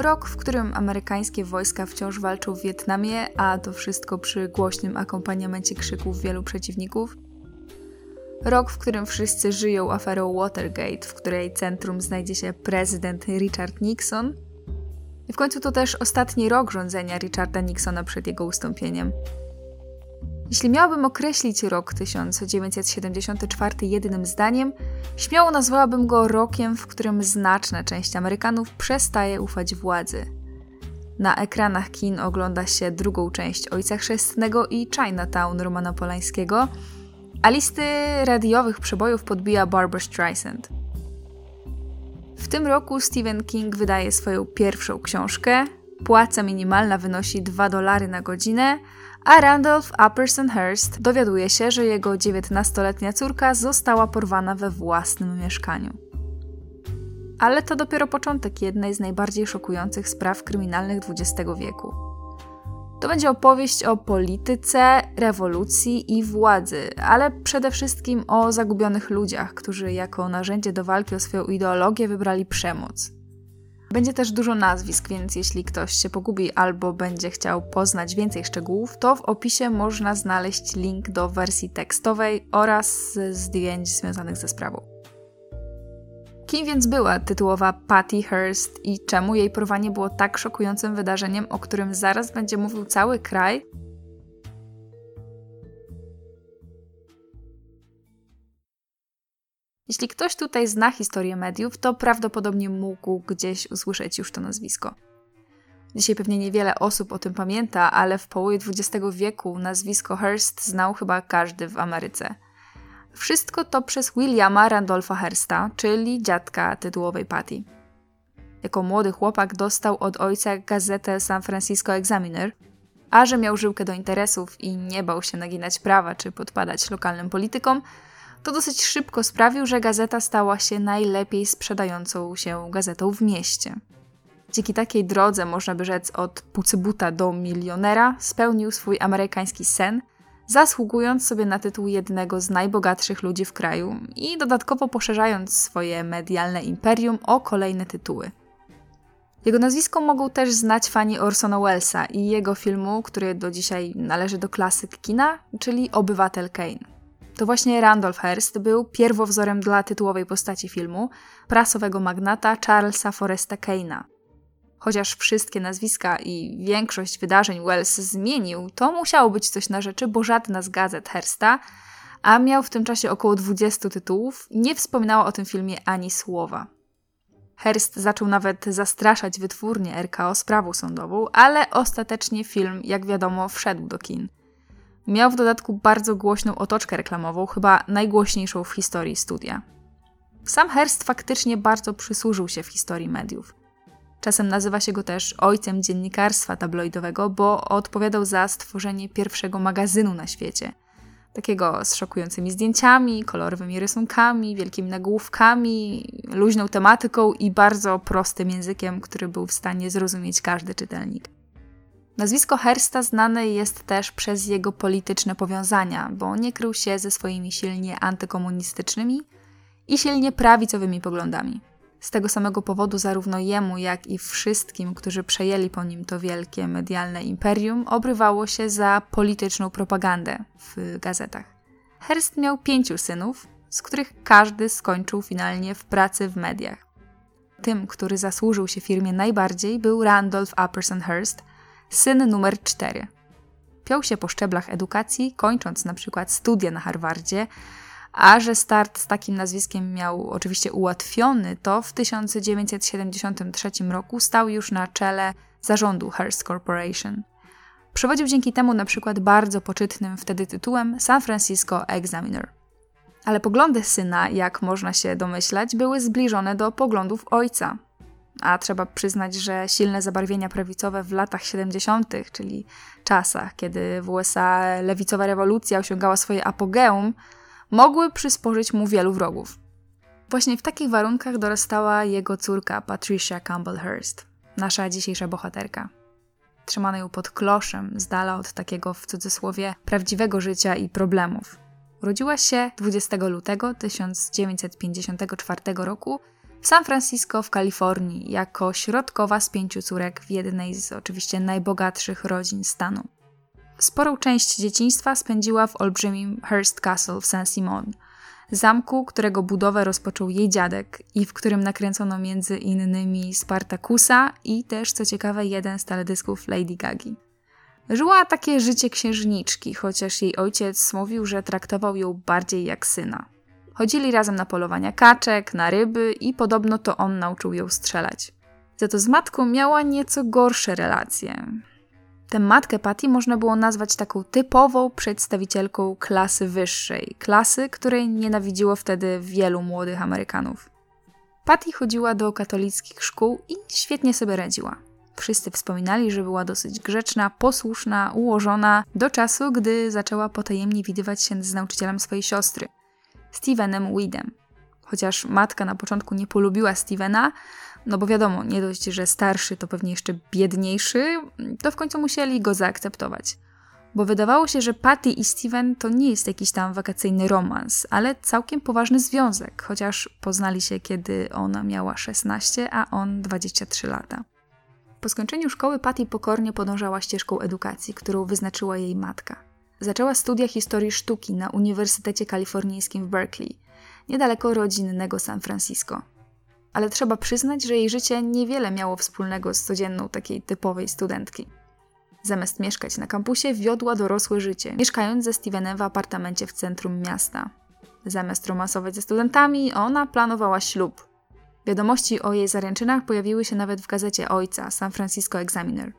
Rok, w którym amerykańskie wojska wciąż walczą w Wietnamie, a to wszystko przy głośnym akompaniamencie krzyków wielu przeciwników. Rok, w którym wszyscy żyją aferą Watergate, w której centrum znajdzie się prezydent Richard Nixon. I w końcu to też ostatni rok rządzenia Richarda Nixona przed jego ustąpieniem. Jeśli miałabym określić rok 1974 jednym zdaniem, śmiało nazwałabym go rokiem, w którym znaczna część Amerykanów przestaje ufać władzy. Na ekranach kin ogląda się drugą część Ojca Chrzestnego i Chinatown Romana Polańskiego, a listy radiowych przebojów podbija Barbara Streisand. W tym roku Stephen King wydaje swoją pierwszą książkę. Płaca minimalna wynosi 2 dolary na godzinę, a Randolph Upperson Hearst dowiaduje się, że jego 19-letnia córka została porwana we własnym mieszkaniu. Ale to dopiero początek jednej z najbardziej szokujących spraw kryminalnych XX wieku. To będzie opowieść o polityce, rewolucji i władzy, ale przede wszystkim o zagubionych ludziach, którzy jako narzędzie do walki o swoją ideologię wybrali przemoc. Będzie też dużo nazwisk, więc jeśli ktoś się pogubi albo będzie chciał poznać więcej szczegółów, to w opisie można znaleźć link do wersji tekstowej oraz zdjęć związanych ze sprawą. Kim więc była tytułowa Patty Hearst i czemu jej porwanie było tak szokującym wydarzeniem, o którym zaraz będzie mówił cały kraj, Jeśli ktoś tutaj zna historię mediów, to prawdopodobnie mógł gdzieś usłyszeć już to nazwisko. Dzisiaj pewnie niewiele osób o tym pamięta, ale w połowie XX wieku nazwisko Hearst znał chyba każdy w Ameryce. Wszystko to przez Williama Randolpha Hearsta, czyli dziadka tytułowej Patty. Jako młody chłopak dostał od ojca gazetę San Francisco Examiner, a że miał żyłkę do interesów i nie bał się naginać prawa czy podpadać lokalnym politykom, to dosyć szybko sprawił, że gazeta stała się najlepiej sprzedającą się gazetą w mieście. Dzięki takiej drodze, można by rzec, od pucybuta do milionera, spełnił swój amerykański sen, zasługując sobie na tytuł jednego z najbogatszych ludzi w kraju i dodatkowo poszerzając swoje medialne imperium o kolejne tytuły. Jego nazwisko mogą też znać fani Orsona Wellesa i jego filmu, który do dzisiaj należy do klasyk kina, czyli Obywatel Kane. To właśnie Randolph Hearst był pierwowzorem dla tytułowej postaci filmu, prasowego magnata Charlesa Foresta Kane'a. Chociaż wszystkie nazwiska i większość wydarzeń Wells zmienił, to musiało być coś na rzeczy, bo żadna z gazet Hearsta, a miał w tym czasie około 20 tytułów, nie wspominała o tym filmie ani słowa. Hearst zaczął nawet zastraszać wytwórnię RKO sprawą sądową, ale ostatecznie film, jak wiadomo, wszedł do kin – Miał w dodatku bardzo głośną otoczkę reklamową, chyba najgłośniejszą w historii studia. Sam Hearst faktycznie bardzo przysłużył się w historii mediów. Czasem nazywa się go też ojcem dziennikarstwa tabloidowego, bo odpowiadał za stworzenie pierwszego magazynu na świecie. Takiego z szokującymi zdjęciami, kolorowymi rysunkami, wielkimi nagłówkami, luźną tematyką i bardzo prostym językiem, który był w stanie zrozumieć każdy czytelnik. Nazwisko Hersta znane jest też przez jego polityczne powiązania, bo nie krył się ze swoimi silnie antykomunistycznymi i silnie prawicowymi poglądami. Z tego samego powodu zarówno jemu, jak i wszystkim, którzy przejęli po nim to wielkie medialne imperium, obrywało się za polityczną propagandę w gazetach. Hearst miał pięciu synów, z których każdy skończył finalnie w pracy w mediach. Tym, który zasłużył się firmie najbardziej, był Randolph Upperson Hearst, syn numer 4. Piął się po szczeblach edukacji, kończąc na przykład studia na Harvardzie, a że start z takim nazwiskiem miał oczywiście ułatwiony, to w 1973 roku stał już na czele zarządu Hearst Corporation. Przewodził dzięki temu na przykład bardzo poczytnym wtedy tytułem San Francisco Examiner. Ale poglądy syna, jak można się domyślać, były zbliżone do poglądów ojca, a trzeba przyznać, że silne zabarwienia prawicowe w latach 70., czyli czasach, kiedy w USA lewicowa rewolucja osiągała swoje apogeum, mogły przysporzyć mu wielu wrogów. Właśnie w takich warunkach dorastała jego córka Patricia Campbell Hearst, nasza dzisiejsza bohaterka. Trzymano ją pod kloszem, z dala od takiego w cudzysłowie prawdziwego życia i problemów. Urodziła się 20 lutego 1954 roku w San Francisco w Kalifornii jako środkowa z pięciu córek w jednej z oczywiście najbogatszych rodzin stanu. Sporą część dzieciństwa spędziła w olbrzymim Hearst Castle w Saint-Simon, zamku, którego budowę rozpoczął jej dziadek i w którym nakręcono między innymi Spartakusa i też, co ciekawe, jeden z teledysków Lady Gagi. Żyła takie życie księżniczki, chociaż jej ojciec mówił, że traktował ją bardziej jak syna. Chodzili razem na polowania kaczek, na ryby i podobno to on nauczył ją strzelać. Za to z matką miała nieco gorsze relacje. Tę matkę Patty można było nazwać taką typową przedstawicielką klasy wyższej, klasy, której nienawidziło wtedy wielu młodych Amerykanów. Patty chodziła do katolickich szkół i świetnie sobie radziła. Wszyscy wspominali, że była dosyć grzeczna, posłuszna, ułożona, do czasu, gdy zaczęła potajemnie widywać się z nauczycielem swojej siostry, Stevenem Weedem. Chociaż matka na początku nie polubiła Stevena, no bo wiadomo, nie dość, że starszy to pewnie jeszcze biedniejszy, to w końcu musieli go zaakceptować. Bo wydawało się, że Patty i Steven to nie jest jakiś tam wakacyjny romans, ale całkiem poważny związek, chociaż poznali się, kiedy ona miała 16, a on 23 lata. Po skończeniu szkoły Patty pokornie podążała ścieżką edukacji, którą wyznaczyła jej matka. Zaczęła studia historii sztuki na Uniwersytecie Kalifornijskim w Berkeley, niedaleko rodzinnego San Francisco. Ale trzeba przyznać, że jej życie niewiele miało wspólnego z codzienną takiej typowej studentki. Zamiast mieszkać na kampusie, wiodła dorosłe życie, mieszkając ze Stevenem w apartamencie w centrum miasta. Zamiast romansować ze studentami, ona planowała ślub. Wiadomości o jej zaręczynach pojawiły się nawet w gazecie ojca San Francisco Examiner.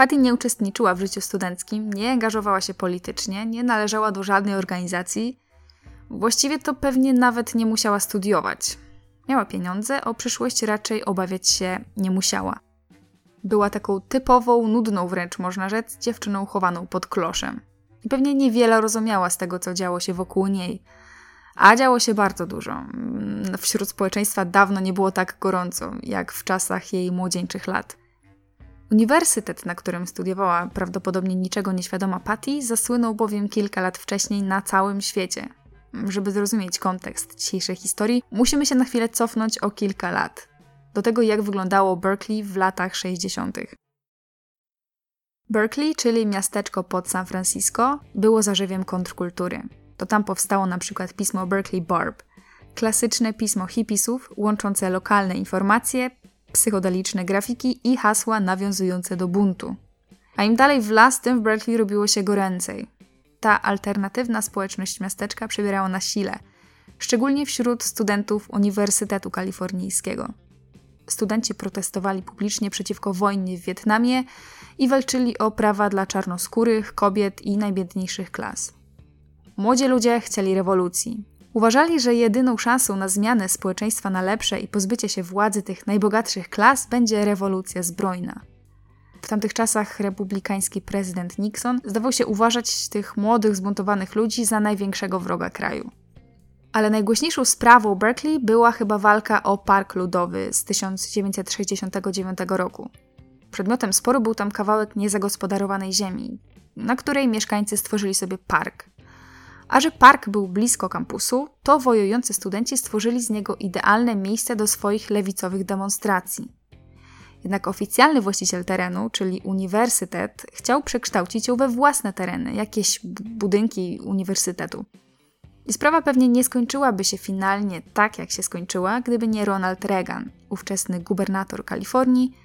Patty nie uczestniczyła w życiu studenckim, nie angażowała się politycznie, nie należała do żadnej organizacji. Właściwie to pewnie nawet nie musiała studiować. Miała pieniądze, o przyszłość raczej obawiać się nie musiała. Była taką typową, nudną wręcz można rzec, dziewczyną chowaną pod kloszem. I pewnie niewiele rozumiała z tego, co działo się wokół niej. A działo się bardzo dużo. Wśród społeczeństwa dawno nie było tak gorąco, jak w czasach jej młodzieńczych lat. Uniwersytet, na którym studiowała prawdopodobnie niczego nieświadoma Patty, zasłynął bowiem kilka lat wcześniej na całym świecie. Żeby zrozumieć kontekst dzisiejszej historii, musimy się na chwilę cofnąć o kilka lat. Do tego, jak wyglądało Berkeley w latach 60. Berkeley, czyli miasteczko pod San Francisco, było zarzewiem kontrkultury. To tam powstało na przykład pismo Berkeley Barb, klasyczne pismo hipisów łączące lokalne informacje, psychodeliczne grafiki i hasła nawiązujące do buntu. A im dalej w las, tym w Berkeley robiło się goręcej. Ta alternatywna społeczność miasteczka przybierała na sile, szczególnie wśród studentów Uniwersytetu Kalifornijskiego. Studenci protestowali publicznie przeciwko wojnie w Wietnamie i walczyli o prawa dla czarnoskórych, kobiet i najbiedniejszych klas. Młodzi ludzie chcieli rewolucji, Uważali, że jedyną szansą na zmianę społeczeństwa na lepsze i pozbycie się władzy tych najbogatszych klas będzie rewolucja zbrojna. W tamtych czasach republikański prezydent Nixon zdawał się uważać tych młodych, zbuntowanych ludzi za największego wroga kraju. Ale najgłośniejszą sprawą Berkeley była chyba walka o Park Ludowy z 1969 roku. Przedmiotem sporu był tam kawałek niezagospodarowanej ziemi, na której mieszkańcy stworzyli sobie park. A że park był blisko kampusu, to wojujący studenci stworzyli z niego idealne miejsce do swoich lewicowych demonstracji. Jednak oficjalny właściciel terenu, czyli uniwersytet, chciał przekształcić ją we własne tereny, jakieś budynki uniwersytetu. I sprawa pewnie nie skończyłaby się finalnie tak, jak się skończyła, gdyby nie Ronald Reagan, ówczesny gubernator Kalifornii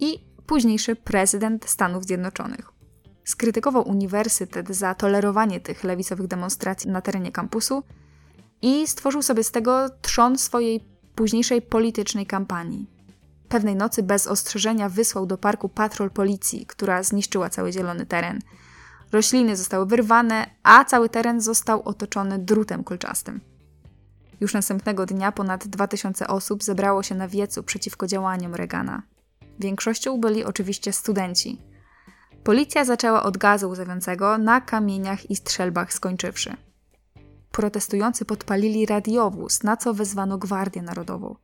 i późniejszy prezydent Stanów Zjednoczonych skrytykował uniwersytet za tolerowanie tych lewicowych demonstracji na terenie kampusu i stworzył sobie z tego trzon swojej późniejszej politycznej kampanii. Pewnej nocy bez ostrzeżenia wysłał do parku patrol policji, która zniszczyła cały zielony teren. Rośliny zostały wyrwane, a cały teren został otoczony drutem kolczastym. Już następnego dnia ponad 2000 osób zebrało się na wiecu przeciwko działaniom Reagana. Większością byli oczywiście studenci. Policja zaczęła od gazu łzawiącego na kamieniach i strzelbach skończywszy. Protestujący podpalili radiowóz, na co wezwano Gwardię Narodową.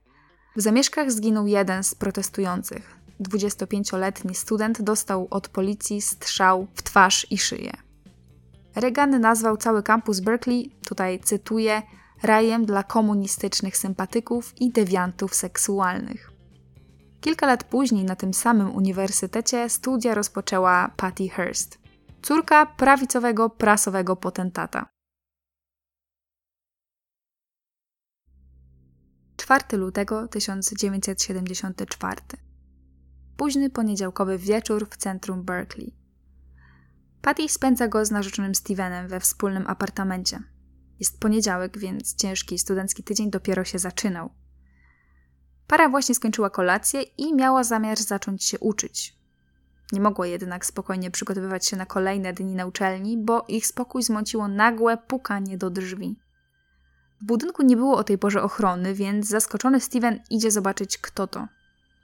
W zamieszkach zginął jeden z protestujących. 25-letni student dostał od policji strzał w twarz i szyję. Reagan nazwał cały kampus Berkeley, tutaj cytuję, rajem dla komunistycznych sympatyków i dewiantów seksualnych. Kilka lat później na tym samym uniwersytecie studia rozpoczęła Patty Hearst, córka prawicowego prasowego potentata. 4 lutego 1974. Późny poniedziałkowy wieczór w centrum Berkeley. Patty spędza go z narzeczonym Stevenem we wspólnym apartamencie. Jest poniedziałek, więc ciężki studencki tydzień dopiero się zaczynał. Para właśnie skończyła kolację i miała zamiar zacząć się uczyć. Nie mogła jednak spokojnie przygotowywać się na kolejne dni na uczelni, bo ich spokój zmąciło nagłe pukanie do drzwi. W budynku nie było o tej porze ochrony, więc zaskoczony Steven idzie zobaczyć, kto to.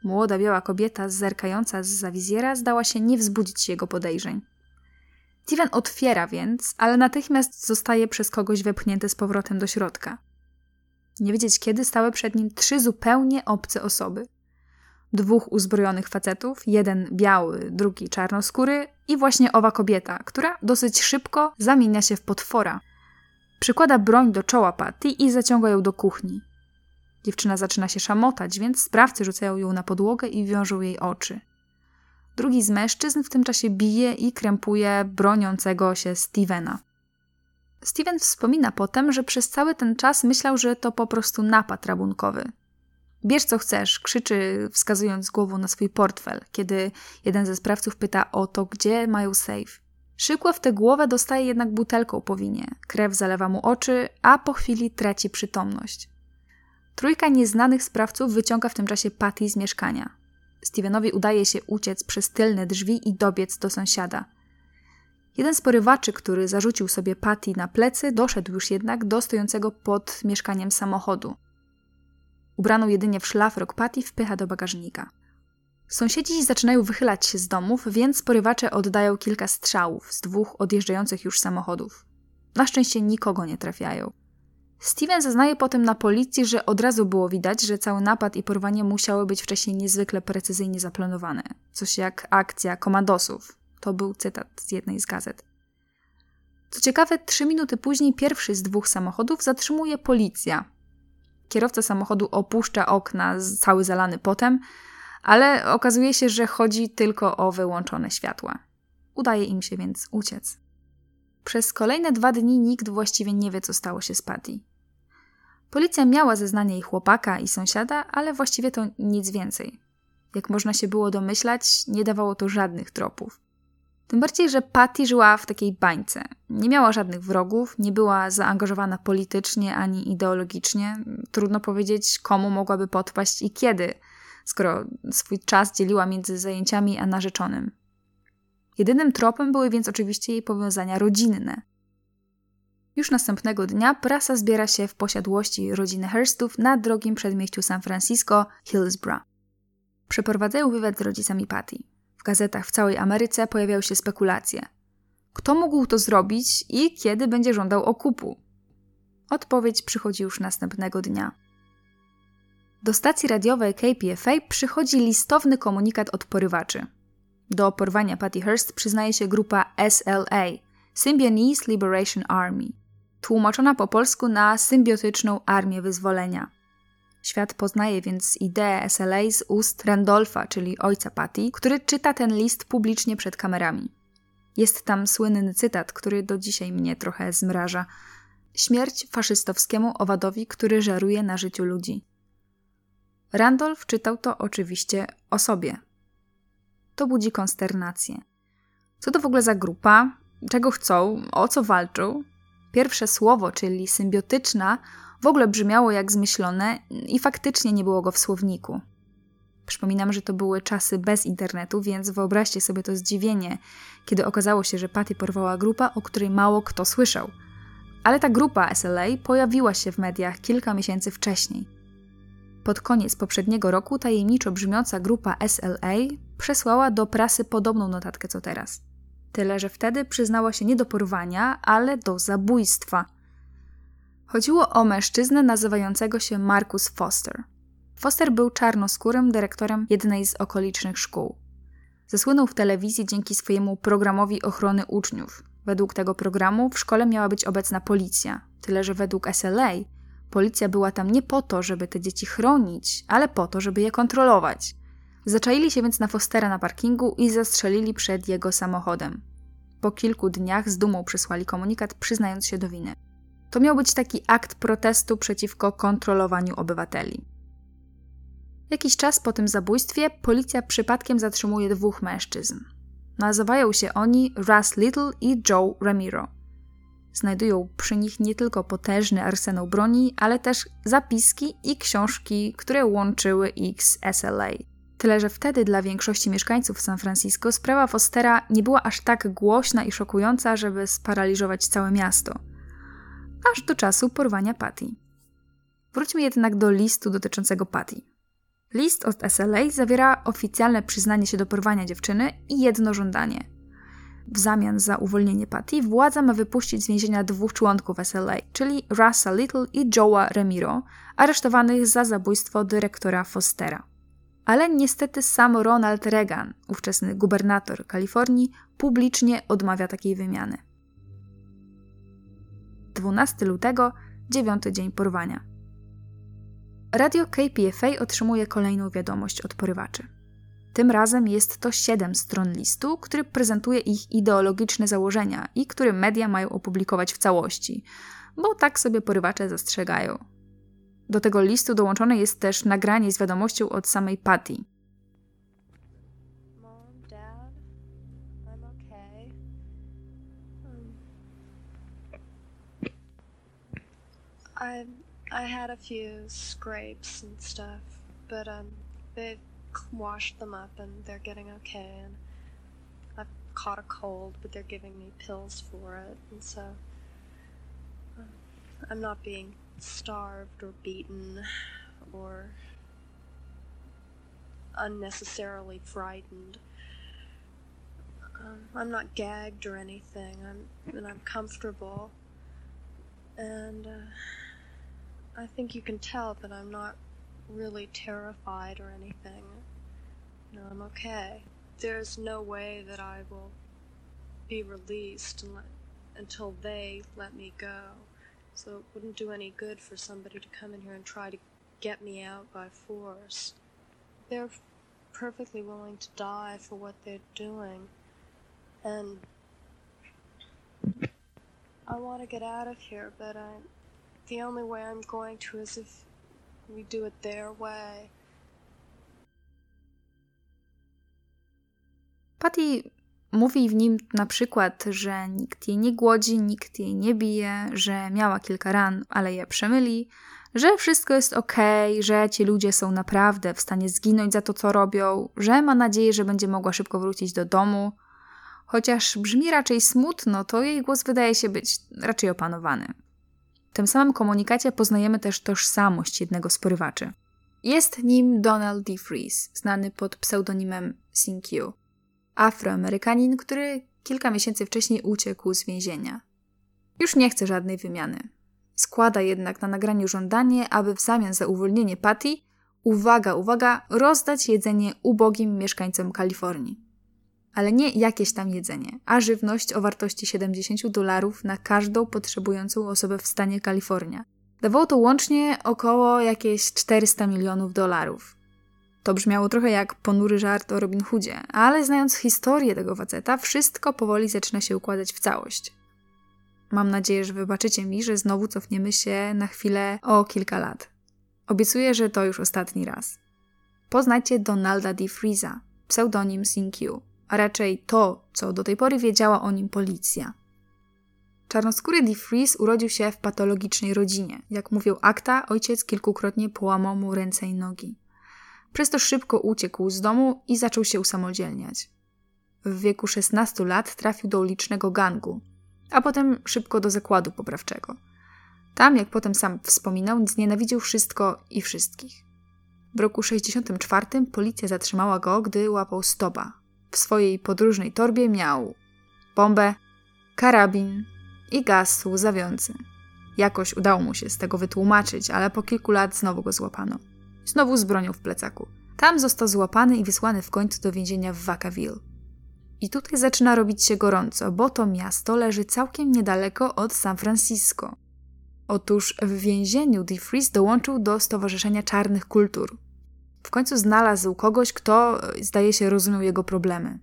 Młoda biała kobieta, zerkająca z zawizjera, zdała się nie wzbudzić jego podejrzeń. Steven otwiera więc, ale natychmiast zostaje przez kogoś wepchnięty z powrotem do środka. Nie wiedzieć kiedy stały przed nim trzy zupełnie obce osoby. Dwóch uzbrojonych facetów, jeden biały, drugi czarnoskóry i właśnie owa kobieta, która dosyć szybko zamienia się w potwora. Przykłada broń do czoła Patty i zaciąga ją do kuchni. Dziewczyna zaczyna się szamotać, więc sprawcy rzucają ją na podłogę i wiążą jej oczy. Drugi z mężczyzn w tym czasie bije i krępuje broniącego się Stevena. Steven wspomina potem, że przez cały ten czas myślał, że to po prostu napad rabunkowy. Bierz co chcesz, krzyczy, wskazując głową na swój portfel, kiedy jeden ze sprawców pyta o to, gdzie mają safe. Szybko w tę głowę dostaje jednak butelką po winie. Krew zalewa mu oczy, a po chwili traci przytomność. Trójka nieznanych sprawców wyciąga w tym czasie Patty z mieszkania. Stevenowi udaje się uciec przez tylne drzwi i dobiec do sąsiada. Jeden z porywaczy, który zarzucił sobie Patty na plecy, doszedł już jednak do stojącego pod mieszkaniem samochodu. Ubraną jedynie w szlafrok Patty wpycha do bagażnika. Sąsiedzi zaczynają wychylać się z domów, więc porywacze oddają kilka strzałów z dwóch odjeżdżających już samochodów. Na szczęście nikogo nie trafiają. Steven zeznaje potem na policji, że od razu było widać, że cały napad i porwanie musiały być wcześniej niezwykle precyzyjnie zaplanowane. Coś jak akcja komandosów. To był cytat z jednej z gazet. Co ciekawe, trzy minuty później pierwszy z dwóch samochodów zatrzymuje policja. Kierowca samochodu opuszcza okna, cały zalany potem, ale okazuje się, że chodzi tylko o wyłączone światła. Udaje im się więc uciec. Przez kolejne dwa dni nikt właściwie nie wie, co stało się z Patty. Policja miała zeznanie jej chłopaka i sąsiada, ale właściwie to nic więcej. Jak można się było domyślać, nie dawało to żadnych tropów. Tym bardziej, że Patty żyła w takiej bańce. Nie miała żadnych wrogów, nie była zaangażowana politycznie ani ideologicznie. Trudno powiedzieć, komu mogłaby podpaść i kiedy, skoro swój czas dzieliła między zajęciami a narzeczonym. Jedynym tropem były więc oczywiście jej powiązania rodzinne. Już następnego dnia prasa zbiera się w posiadłości rodziny Hurstów na drogim przedmieściu San Francisco, Hillsborough. Przeprowadzają wywiad z rodzicami Patty. W gazetach w całej Ameryce pojawiają się spekulacje. Kto mógł to zrobić i kiedy będzie żądał okupu? Odpowiedź przychodzi już następnego dnia. Do stacji radiowej KPFA przychodzi listowny komunikat od porywaczy. Do porwania Patty Hearst przyznaje się grupa SLA Symbionese Liberation Army, tłumaczona po polsku na Symbiotyczną Armię Wyzwolenia. Świat poznaje więc ideę SLA z ust Randolfa, czyli ojca Patty, który czyta ten list publicznie przed kamerami. Jest tam słynny cytat, który do dzisiaj mnie trochę zmraża. Śmierć faszystowskiemu owadowi, który żaruje na życiu ludzi. Randolph czytał to oczywiście o sobie. To budzi konsternację. Co to w ogóle za grupa? Czego chcą? O co walczą? Pierwsze słowo, czyli symbiotyczna, w ogóle brzmiało jak zmyślone i faktycznie nie było go w słowniku. Przypominam, że to były czasy bez internetu, więc wyobraźcie sobie to zdziwienie, kiedy okazało się, że Patty porwała grupa, o której mało kto słyszał. Ale ta grupa SLA pojawiła się w mediach kilka miesięcy wcześniej. Pod koniec poprzedniego roku tajemniczo brzmiąca grupa SLA przesłała do prasy podobną notatkę co teraz. Tyle, że wtedy przyznała się nie do porwania, ale do zabójstwa. Chodziło o mężczyznę nazywającego się Marcus Foster. Foster był czarnoskórym dyrektorem jednej z okolicznych szkół. Zasłynął w telewizji dzięki swojemu programowi ochrony uczniów. Według tego programu w szkole miała być obecna policja, tyle że według SLA policja była tam nie po to, żeby te dzieci chronić, ale po to, żeby je kontrolować. Zaczaili się więc na Fostera na parkingu i zastrzelili przed jego samochodem. Po kilku dniach z dumą przysłali komunikat, przyznając się do winy. To miał być taki akt protestu przeciwko kontrolowaniu obywateli. Jakiś czas po tym zabójstwie policja przypadkiem zatrzymuje dwóch mężczyzn. Nazywają się oni Russ Little i Joe Ramiro. Znajdują przy nich nie tylko potężny arsenał broni, ale też zapiski i książki, które łączyły ich z SLA. Tyle, że wtedy dla większości mieszkańców San Francisco sprawa Fostera nie była aż tak głośna i szokująca, żeby sparaliżować całe miasto. Aż do czasu porwania Patty. Wróćmy jednak do listu dotyczącego Patty. List od SLA zawiera oficjalne przyznanie się do porwania dziewczyny i jedno żądanie. W zamian za uwolnienie Patty władza ma wypuścić z więzienia dwóch członków SLA, czyli Russa Little i Joe'a Remiro, aresztowanych za zabójstwo dyrektora Fostera. Ale niestety sam Ronald Reagan, ówczesny gubernator Kalifornii, publicznie odmawia takiej wymiany. 12 lutego, dziewiąty dzień porwania. Radio KPFA otrzymuje kolejną wiadomość od porywaczy. Tym razem jest to siedem stron listu, który prezentuje ich ideologiczne założenia i który media mają opublikować w całości, bo tak sobie porywacze zastrzegają. Do tego listu dołączone jest też nagranie z wiadomością od samej Patty. I I had a few scrapes and stuff, but um, they've washed them up and they're getting okay. And I've caught a cold, but they're giving me pills for it, and so um, I'm not being starved or beaten or unnecessarily frightened. Um, I'm not gagged or anything. I'm and I'm comfortable, and uh, I think you can tell that I'm not really terrified or anything. No, I'm okay. There's no way that I will be released until they let me go. So it wouldn't do any good for somebody to come in here and try to get me out by force. They're perfectly willing to die for what they're doing. And I want to get out of here, but I, the only way I'm going to is if we do it their way. Patty mówi w nim na przykład, że nikt jej nie głodzi, nikt jej nie bije, że miała kilka ran, ale je przemyli, że wszystko jest ok, że ci ludzie są naprawdę w stanie zginąć za to, co robią, że ma nadzieję, że będzie mogła szybko wrócić do domu. Chociaż brzmi raczej smutno, to jej głos wydaje się być raczej opanowany. Tym samym komunikacie poznajemy też tożsamość jednego z porywaczy. Jest nim Donald D. Freeze, znany pod pseudonimem Q. Afroamerykanin, który kilka miesięcy wcześniej uciekł z więzienia. Już nie chce żadnej wymiany. Składa jednak na nagraniu żądanie, aby w zamian za uwolnienie Patty, uwaga, uwaga, rozdać jedzenie ubogim mieszkańcom Kalifornii ale nie jakieś tam jedzenie, a żywność o wartości 70 dolarów na każdą potrzebującą osobę w stanie Kalifornia. Dawało to łącznie około jakieś 400 milionów dolarów. To brzmiało trochę jak ponury żart o Robin Hoodzie, ale znając historię tego faceta, wszystko powoli zaczyna się układać w całość. Mam nadzieję, że wybaczycie mi, że znowu cofniemy się na chwilę o kilka lat. Obiecuję, że to już ostatni raz. Poznajcie Donalda D. Freeza, pseudonim Q a raczej to, co do tej pory wiedziała o nim policja. Czarnoskóry DeFreeze urodził się w patologicznej rodzinie. Jak mówił akta, ojciec kilkukrotnie połamał mu ręce i nogi. Przez to szybko uciekł z domu i zaczął się usamodzielniać. W wieku 16 lat trafił do ulicznego gangu. a potem szybko do zakładu poprawczego. Tam, jak potem sam wspominał, znienawidził wszystko i wszystkich. W roku 64 policja zatrzymała go, gdy łapał stopa. W swojej podróżnej torbie miał bombę, karabin i gaz łzawiący. Jakoś udało mu się z tego wytłumaczyć, ale po kilku lat znowu go złapano. Znowu z bronią w plecaku. Tam został złapany i wysłany w końcu do więzienia w Vacaville. I tutaj zaczyna robić się gorąco, bo to miasto leży całkiem niedaleko od San Francisco. Otóż w więzieniu DeFreeze dołączył do Stowarzyszenia Czarnych Kultur. W końcu znalazł kogoś, kto, zdaje się, rozumiał jego problemy.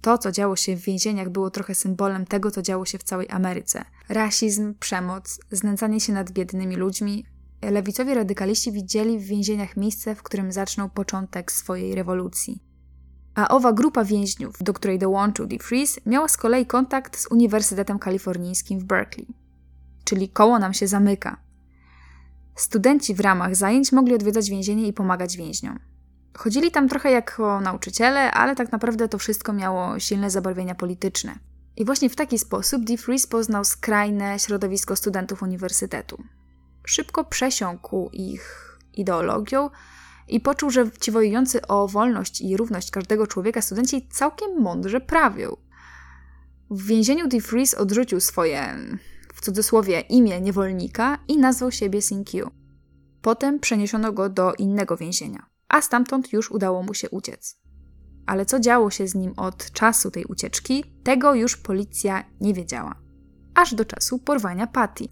To, co działo się w więzieniach, było trochę symbolem tego, co działo się w całej Ameryce. Rasizm, przemoc, znęcanie się nad biednymi ludźmi. Lewicowi radykaliści widzieli w więzieniach miejsce, w którym zaczną początek swojej rewolucji. A owa grupa więźniów, do której dołączył DeFreeze, miała z kolei kontakt z Uniwersytetem Kalifornijskim w Berkeley. Czyli koło nam się zamyka. Studenci w ramach zajęć mogli odwiedzać więzienie i pomagać więźniom. Chodzili tam trochę jako nauczyciele, ale tak naprawdę to wszystko miało silne zabarwienia polityczne. I właśnie w taki sposób DeFreeze poznał skrajne środowisko studentów uniwersytetu. Szybko przesiąkł ich ideologią i poczuł, że ci wojujący o wolność i równość każdego człowieka studenci całkiem mądrze prawią. W więzieniu DeFreeze odrzucił swoje, cudzysłowie, imię niewolnika i nazwał siebie Sinkyu. Potem przeniesiono go do innego więzienia a stamtąd już udało mu się uciec. Ale co działo się z nim od czasu tej ucieczki, tego już policja nie wiedziała. Aż do czasu porwania Patty.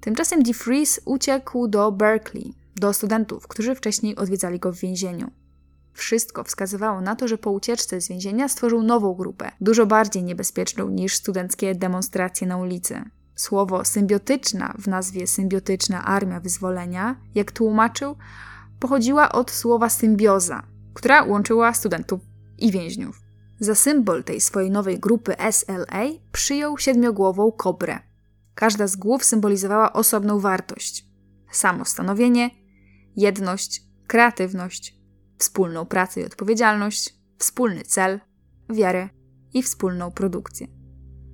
Tymczasem DeFreeze uciekł do Berkeley, do studentów, którzy wcześniej odwiedzali go w więzieniu. Wszystko wskazywało na to, że po ucieczce z więzienia stworzył nową grupę, dużo bardziej niebezpieczną niż studenckie demonstracje na ulicy. Słowo symbiotyczna w nazwie Symbiotyczna Armia Wyzwolenia, jak tłumaczył, pochodziła od słowa symbioza, która łączyła studentów i więźniów. Za symbol tej swojej nowej grupy SLA przyjął siedmiogłową kobrę. Każda z głów symbolizowała osobną wartość: samostanowienie, jedność, kreatywność, wspólną pracę i odpowiedzialność, wspólny cel, wiarę i wspólną produkcję.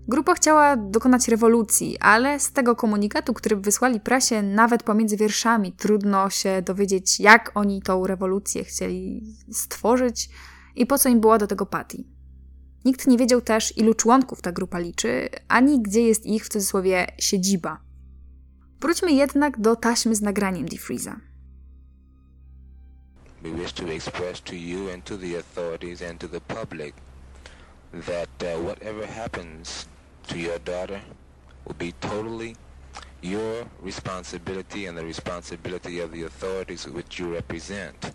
Grupa chciała dokonać rewolucji, ale z tego komunikatu, który wysłali prasie, nawet pomiędzy wierszami, trudno się dowiedzieć, jak oni tą rewolucję chcieli stworzyć i po co im była do tego Patty. Nikt nie wiedział też, ilu członków ta grupa liczy, ani gdzie jest ich w cudzysłowie siedziba. Wróćmy jednak do taśmy z nagraniem DeFreeza. We wish to express to you and to the authorities and to the public that uh, whatever happens to your daughter will be totally your responsibility and the responsibility of the authorities which you represent.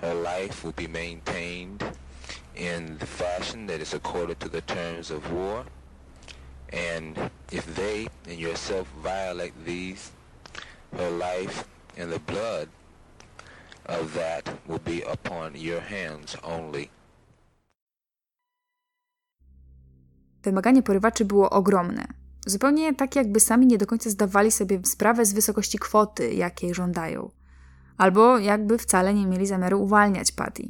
Her life will be maintained in the fashion that is accorded to the terms of war. And if they and yourself violate these, her life and the blood of that will be upon your hands only. Wymaganie porywaczy było ogromne. Zupełnie tak, jakby sami nie do końca zdawali sobie sprawę z wysokości kwoty, jakiej żądają. Albo jakby wcale nie mieli zamiaru uwalniać Patty.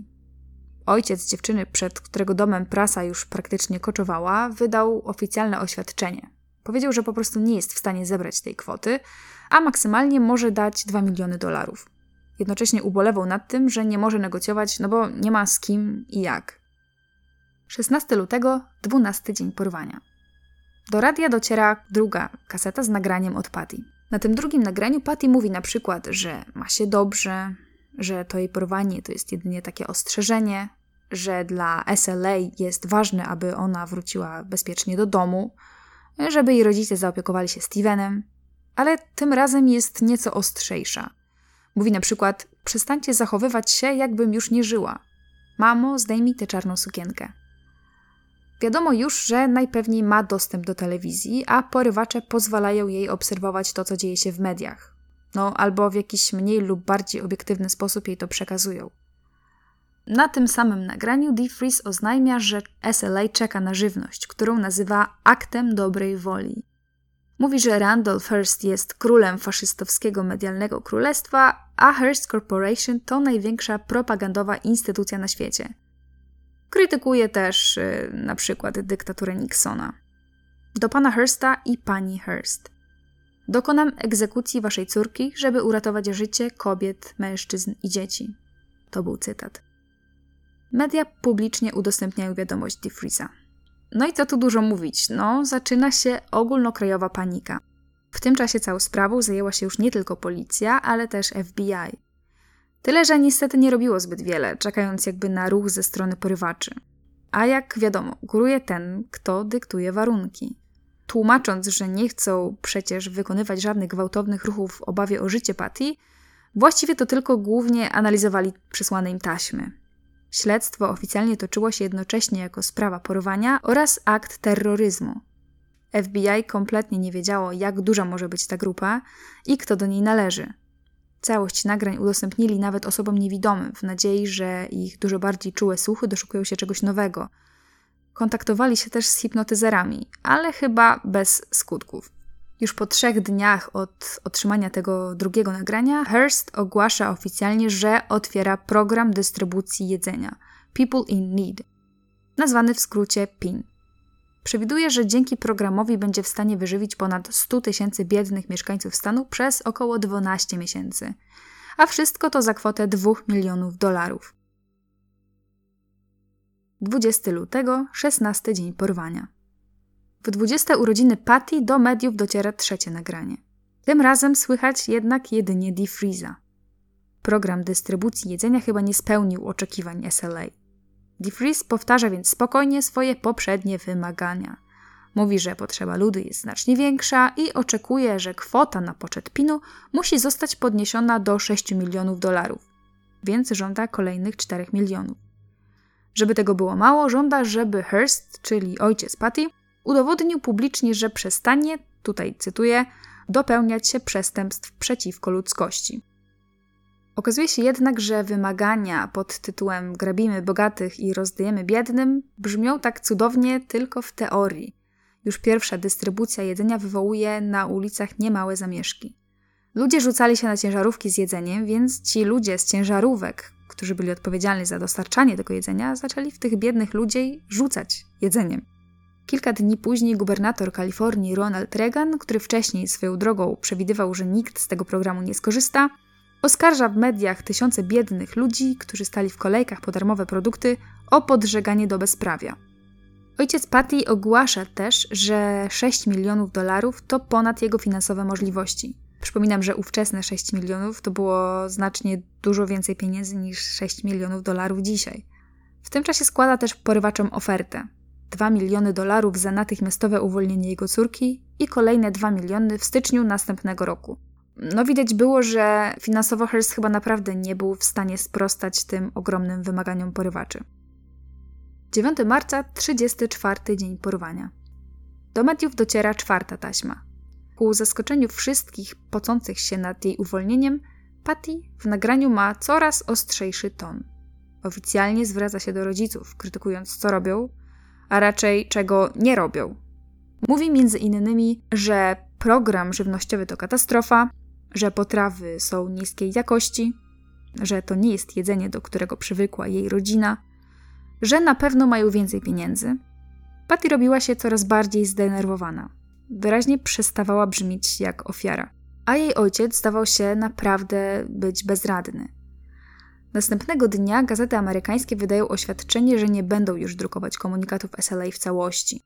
Ojciec dziewczyny, przed którego domem prasa już praktycznie koczowała, wydał oficjalne oświadczenie. Powiedział, że po prostu nie jest w stanie zebrać tej kwoty, a maksymalnie może dać 2 miliony dolarów. Jednocześnie ubolewał nad tym, że nie może negocjować, no bo nie ma z kim i jak. 16 lutego, 12 dzień porwania. Do radia dociera druga kaseta z nagraniem od Patty. Na tym drugim nagraniu Patty mówi na przykład, że ma się dobrze, że to jej porwanie to jest jedynie takie ostrzeżenie, że dla SLA jest ważne, aby ona wróciła bezpiecznie do domu, żeby jej rodzice zaopiekowali się Stevenem, ale tym razem jest nieco ostrzejsza. Mówi na przykład: Przestańcie zachowywać się, jakbym już nie żyła. Mamo, zdejmij tę czarną sukienkę. Wiadomo już, że najpewniej ma dostęp do telewizji, a porywacze pozwalają jej obserwować to, co dzieje się w mediach. No, albo w jakiś mniej lub bardziej obiektywny sposób jej to przekazują. Na tym samym nagraniu DeFreeze oznajmia, że SLA czeka na żywność, którą nazywa aktem dobrej woli. Mówi, że Randolph Hearst jest królem faszystowskiego medialnego królestwa, a Hearst Corporation to największa propagandowa instytucja na świecie – Krytykuje też y, na przykład dyktaturę Nixona. Do pana Hursta i pani Hurst. Dokonam egzekucji waszej córki, żeby uratować życie kobiet, mężczyzn i dzieci. To był cytat. Media publicznie udostępniają wiadomość DeFreeza. No i co tu dużo mówić? No, zaczyna się ogólnokrajowa panika. W tym czasie całą sprawą zajęła się już nie tylko policja, ale też FBI. Tyle, że niestety nie robiło zbyt wiele, czekając jakby na ruch ze strony porywaczy. A jak wiadomo, góruje ten, kto dyktuje warunki. Tłumacząc, że nie chcą przecież wykonywać żadnych gwałtownych ruchów w obawie o życie Patty, właściwie to tylko głównie analizowali przysłane im taśmy. Śledztwo oficjalnie toczyło się jednocześnie jako sprawa porwania oraz akt terroryzmu. FBI kompletnie nie wiedziało, jak duża może być ta grupa i kto do niej należy. Całość nagrań udostępnili nawet osobom niewidomym, w nadziei, że ich dużo bardziej czułe słuchy doszukują się czegoś nowego. Kontaktowali się też z hipnotyzerami, ale chyba bez skutków. Już po trzech dniach od otrzymania tego drugiego nagrania, Hearst ogłasza oficjalnie, że otwiera program dystrybucji jedzenia People in Need, nazwany w skrócie PIN. Przewiduje, że dzięki programowi będzie w stanie wyżywić ponad 100 tysięcy biednych mieszkańców stanu przez około 12 miesięcy, a wszystko to za kwotę 2 milionów dolarów. 20 lutego, 16 dzień porwania. W 20 urodziny Patty do mediów dociera trzecie nagranie. Tym razem słychać jednak jedynie DeFreeza. Program dystrybucji jedzenia chyba nie spełnił oczekiwań SLA. DeFreeze powtarza więc spokojnie swoje poprzednie wymagania. Mówi, że potrzeba ludu jest znacznie większa i oczekuje, że kwota na poczet pinu musi zostać podniesiona do 6 milionów dolarów, więc żąda kolejnych 4 milionów. Żeby tego było mało, żąda, żeby Hearst, czyli ojciec Patty, udowodnił publicznie, że przestanie, tutaj cytuję, dopełniać się przestępstw przeciwko ludzkości. Okazuje się jednak, że wymagania pod tytułem grabimy bogatych i rozdajemy biednym brzmią tak cudownie tylko w teorii. Już pierwsza dystrybucja jedzenia wywołuje na ulicach niemałe zamieszki. Ludzie rzucali się na ciężarówki z jedzeniem, więc ci ludzie z ciężarówek, którzy byli odpowiedzialni za dostarczanie tego jedzenia, zaczęli w tych biednych ludzi rzucać jedzeniem. Kilka dni później gubernator Kalifornii Ronald Reagan, który wcześniej swoją drogą przewidywał, że nikt z tego programu nie skorzysta, oskarża w mediach tysiące biednych ludzi, którzy stali w kolejkach po darmowe produkty, o podżeganie do bezprawia. Ojciec Patty ogłasza też, że 6 milionów dolarów to ponad jego finansowe możliwości. Przypominam, że ówczesne 6 milionów to było znacznie dużo więcej pieniędzy niż 6 milionów dolarów dzisiaj. W tym czasie składa też porywaczom ofertę. 2 miliony dolarów za natychmiastowe uwolnienie jego córki i kolejne 2 miliony w styczniu następnego roku. No widać było, że finansowo Hearst chyba naprawdę nie był w stanie sprostać tym ogromnym wymaganiom porywaczy. 9 marca, 34 dzień porwania. Do mediów dociera czwarta taśma. Ku zaskoczeniu wszystkich pocących się nad jej uwolnieniem, Patty w nagraniu ma coraz ostrzejszy ton. Oficjalnie zwraca się do rodziców, krytykując co robią, a raczej czego nie robią. Mówi między innymi, że program żywnościowy to katastrofa, że potrawy są niskiej jakości, że to nie jest jedzenie, do którego przywykła jej rodzina, że na pewno mają więcej pieniędzy. Patty robiła się coraz bardziej zdenerwowana. Wyraźnie przestawała brzmieć jak ofiara. A jej ojciec zdawał się naprawdę być bezradny. Następnego dnia gazety amerykańskie wydają oświadczenie, że nie będą już drukować komunikatów SLA w całości.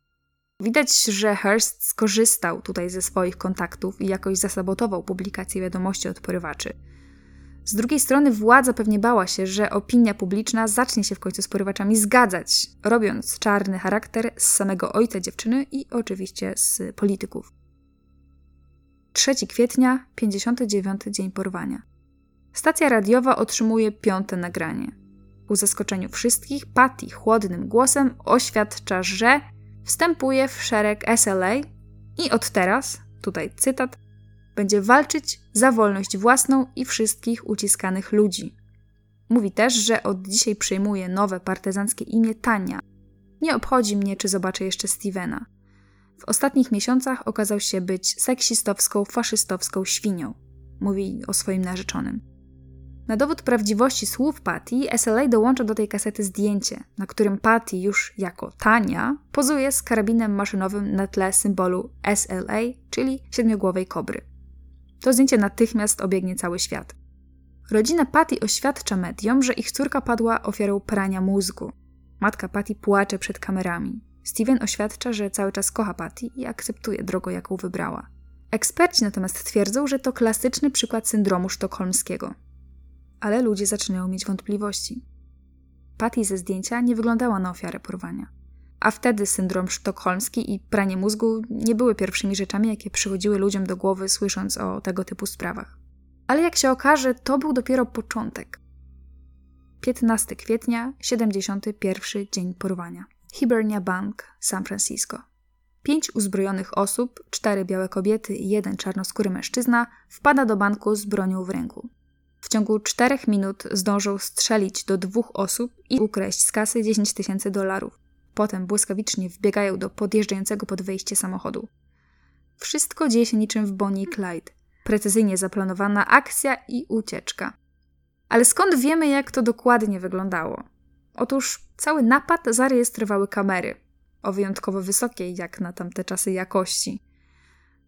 Widać, że Hearst skorzystał tutaj ze swoich kontaktów i jakoś zasabotował publikację wiadomości od porywaczy. Z drugiej strony władza pewnie bała się, że opinia publiczna zacznie się w końcu z porywaczami zgadzać, robiąc czarny charakter z samego ojca dziewczyny i oczywiście z polityków. 3 kwietnia, 59 dzień porwania. Stacja radiowa otrzymuje piąte nagranie. Ku zaskoczeniu wszystkich, Patty chłodnym głosem oświadcza, że wstępuje w szereg SLA i od teraz, tutaj cytat, będzie walczyć za wolność własną i wszystkich uciskanych ludzi. Mówi też, że od dzisiaj przyjmuje nowe partyzanckie imię Tania. Nie obchodzi mnie, czy zobaczę jeszcze Stevena. W ostatnich miesiącach okazał się być seksistowską, faszystowską świnią. Mówi o swoim narzeczonym. Na dowód prawdziwości słów Patty, SLA dołącza do tej kasety zdjęcie, na którym Patty już jako Tania pozuje z karabinem maszynowym na tle symbolu SLA, czyli siedmiogłowej kobry. To zdjęcie natychmiast obiegnie cały świat. Rodzina Patty oświadcza mediom, że ich córka padła ofiarą prania mózgu. Matka Patty płacze przed kamerami. Steven oświadcza, że cały czas kocha Patty i akceptuje drogę, jaką wybrała. Eksperci natomiast twierdzą, że to klasyczny przykład syndromu sztokholmskiego. Ale ludzie zaczynają mieć wątpliwości. Patty ze zdjęcia nie wyglądała na ofiarę porwania. A wtedy syndrom sztokholmski i pranie mózgu nie były pierwszymi rzeczami, jakie przychodziły ludziom do głowy, słysząc o tego typu sprawach. Ale jak się okaże, to był dopiero początek. 15 kwietnia, 71 dzień porwania. Hibernia Bank, San Francisco. Pięć uzbrojonych osób, cztery białe kobiety i jeden czarnoskóry mężczyzna wpada do banku z bronią w ręku. W ciągu czterech minut zdążą strzelić do dwóch osób i ukraść z kasy 10 tysięcy dolarów. Potem błyskawicznie wbiegają do podjeżdżającego pod wejście samochodu. Wszystko dzieje się niczym w Bonnie i Clyde. Precyzyjnie zaplanowana akcja i ucieczka. Ale skąd wiemy, jak to dokładnie wyglądało? Otóż cały napad zarejestrowały kamery o wyjątkowo wysokiej, jak na tamte czasy, jakości.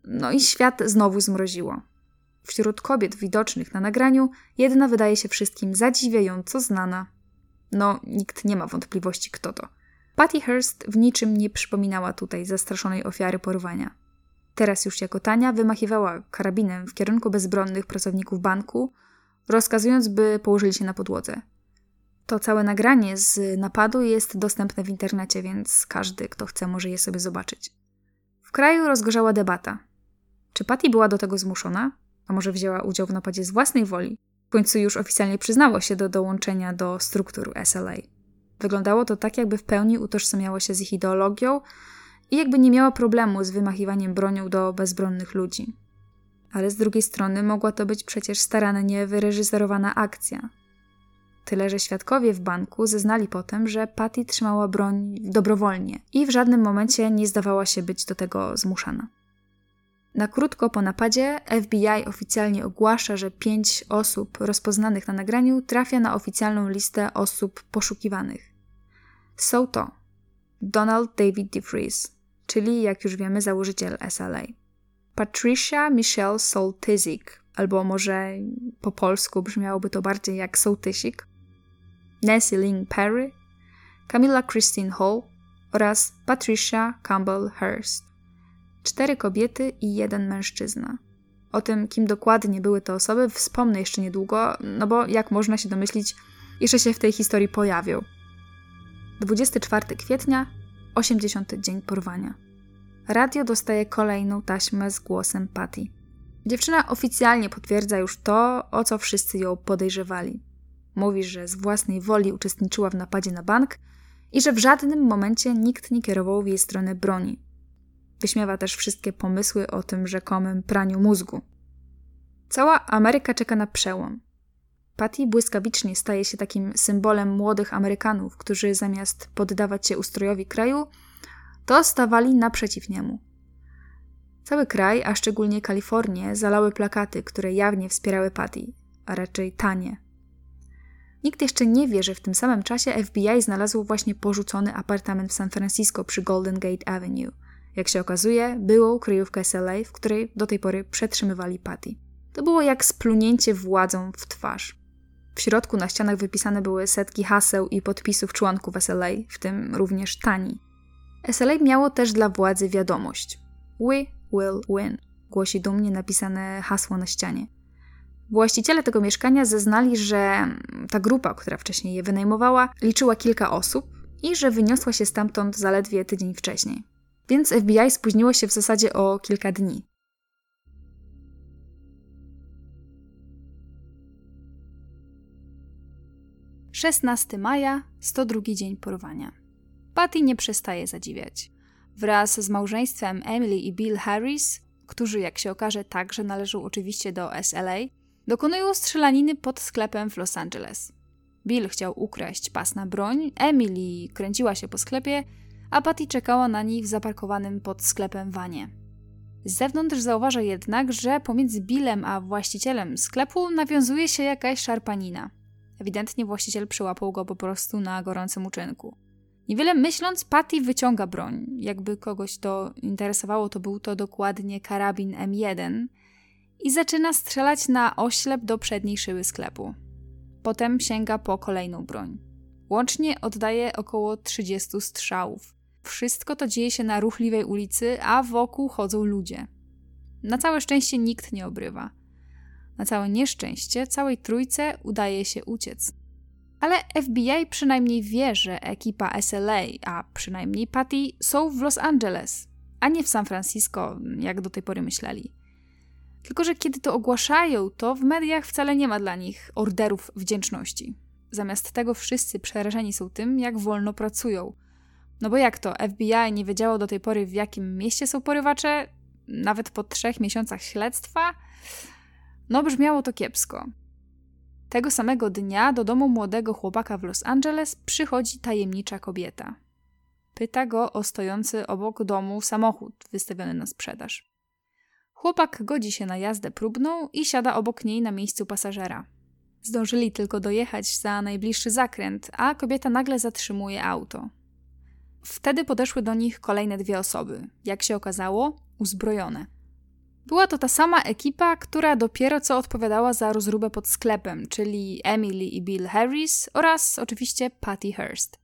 No i świat znowu zmroziło. Wśród kobiet widocznych na nagraniu, jedna wydaje się wszystkim zadziwiająco znana. No, nikt nie ma wątpliwości, kto to. Patty Hearst w niczym nie przypominała tutaj zastraszonej ofiary porwania. Teraz już jako Tania wymachiwała karabinem w kierunku bezbronnych pracowników banku, rozkazując, by położyli się na podłodze. To całe nagranie z napadu jest dostępne w internecie, więc każdy, kto chce, może je sobie zobaczyć. W kraju rozgorzała debata. Czy Patty była do tego zmuszona? Może wzięła udział w napadzie z własnej woli? W końcu już oficjalnie przyznało się do dołączenia do struktur SLA. Wyglądało to tak, jakby w pełni utożsamiało się z ich ideologią i jakby nie miała problemu z wymachiwaniem bronią do bezbronnych ludzi. Ale z drugiej strony mogła to być przecież starannie wyreżyserowana akcja, Tyle, że świadkowie w banku zeznali potem, że Patty trzymała broń dobrowolnie i w żadnym momencie nie zdawała się być do tego zmuszana. Na krótko po napadzie FBI oficjalnie ogłasza, że pięć osób rozpoznanych na nagraniu trafia na oficjalną listę osób poszukiwanych. Są to Donald David DeFries, czyli jak już wiemy założyciel SLA, Patricia Michelle Soltyzik, albo może po polsku brzmiałoby to bardziej jak Sołtysik, Nancy Lynn Perry, Camilla Christine Hall oraz Patricia Campbell Hurst. Cztery kobiety i jeden mężczyzna. O tym, kim dokładnie były te osoby, wspomnę jeszcze niedługo, no bo jak można się domyślić, jeszcze się w tej historii pojawią. 24 kwietnia, 80. dzień porwania. Radio dostaje kolejną taśmę z głosem Patty. Dziewczyna oficjalnie potwierdza już to, o co wszyscy ją podejrzewali. Mówi, że z własnej woli uczestniczyła w napadzie na bank i że w żadnym momencie nikt nie kierował w jej stronę broni. Wyśmiewa też wszystkie pomysły o tym rzekomym praniu mózgu. Cała Ameryka czeka na przełom. Patty błyskawicznie staje się takim symbolem młodych Amerykanów, którzy zamiast poddawać się ustrojowi kraju, to stawali naprzeciw niemu. Cały kraj, a szczególnie Kalifornię, zalały plakaty, które jawnie wspierały Patty, a raczej tanie, Nikt jeszcze nie wie, że w tym samym czasie FBI znalazło właśnie porzucony apartament w San Francisco przy Golden Gate Avenue. Jak się okazuje, byłą kryjówkę SLA, w której do tej pory przetrzymywali Patty. To było jak splunięcie władzą w twarz. W środku na ścianach wypisane były setki haseł i podpisów członków SLA, w tym również Tani. SLA miało też dla władzy wiadomość. We will win, głosi dumnie napisane hasło na ścianie. Właściciele tego mieszkania zeznali, że ta grupa, która wcześniej je wynajmowała, liczyła kilka osób i że wyniosła się stamtąd zaledwie tydzień wcześniej. Więc FBI spóźniło się w zasadzie o kilka dni. Szesnasty maja, 102 dzień porwania. Patty nie przestaje zadziwiać. Wraz z małżeństwem Emily i Bill Harris, którzy jak się okaże także należą oczywiście do SLA, Dokonują strzelaniny pod sklepem w Los Angeles. Bill chciał ukraść pas na broń, Emily kręciła się po sklepie, a Patty czekała na nich w zaparkowanym pod sklepem wanie. Z zewnątrz zauważa jednak, że pomiędzy Billem a właścicielem sklepu nawiązuje się jakaś szarpanina. Ewidentnie właściciel przyłapał go po prostu na gorącym uczynku. Niewiele myśląc, Patty wyciąga broń. Jakby kogoś to interesowało, to był to dokładnie karabin M1 i zaczyna strzelać na oślep do przedniej szyby sklepu. Potem sięga po kolejną broń. Łącznie oddaje około 30 strzałów. Wszystko to dzieje się na ruchliwej ulicy, a wokół chodzą ludzie. Na całe szczęście nikt nie obrywa. Na całe nieszczęście całej trójce udaje się uciec. Ale FBI przynajmniej wie, że ekipa SLA, a przynajmniej Patty, są w Los Angeles, a nie w San Francisco, jak do tej pory myśleli. Tylko, że kiedy to ogłaszają, to w mediach wcale nie ma dla nich orderów wdzięczności. Zamiast tego wszyscy przerażeni są tym, jak wolno pracują. No bo jak to, FBI nie wiedziało do tej pory, w jakim mieście są porywacze? Nawet po trzech miesiącach śledztwa? No brzmiało to kiepsko. Tego samego dnia do domu młodego chłopaka w Los Angeles przychodzi tajemnicza kobieta. Pyta go o stojący obok domu samochód wystawiony na sprzedaż. Chłopak godzi się na jazdę próbną i siada obok niej na miejscu pasażera. Zdążyli tylko dojechać za najbliższy zakręt, a kobieta nagle zatrzymuje auto. Wtedy podeszły do nich kolejne dwie osoby, jak się okazało, uzbrojone. Była to ta sama ekipa, która dopiero co odpowiadała za rozróbę pod sklepem, czyli Emily i Bill Harris oraz oczywiście Patty Hearst.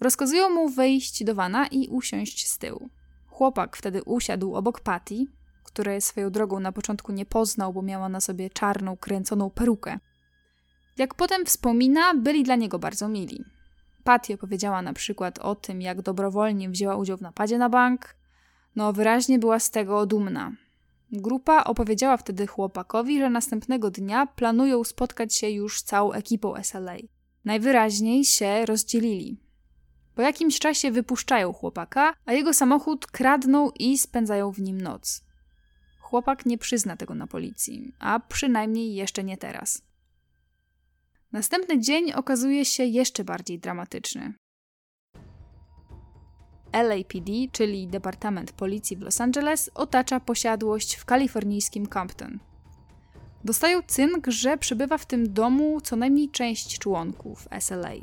Rozkazują mu wejść do wana i usiąść z tyłu. Chłopak wtedy usiadł obok Patty, której swoją drogą na początku nie poznał, bo miała na sobie czarną, kręconą perukę. Jak potem wspomina, byli dla niego bardzo mili. Patty opowiedziała na przykład o tym, jak dobrowolnie wzięła udział w napadzie na bank. No, wyraźnie była z tego dumna. Grupa opowiedziała wtedy chłopakowi, że następnego dnia planują spotkać się już z całą ekipą SLA. Najwyraźniej się rozdzielili. Po jakimś czasie wypuszczają chłopaka, a jego samochód kradną i spędzają w nim noc. Chłopak nie przyzna tego na policji, a przynajmniej jeszcze nie teraz. Następny dzień okazuje się jeszcze bardziej dramatyczny. LAPD, czyli Departament Policji w Los Angeles, otacza posiadłość w kalifornijskim Compton. Dostają cynk, że przebywa w tym domu co najmniej część członków SLA.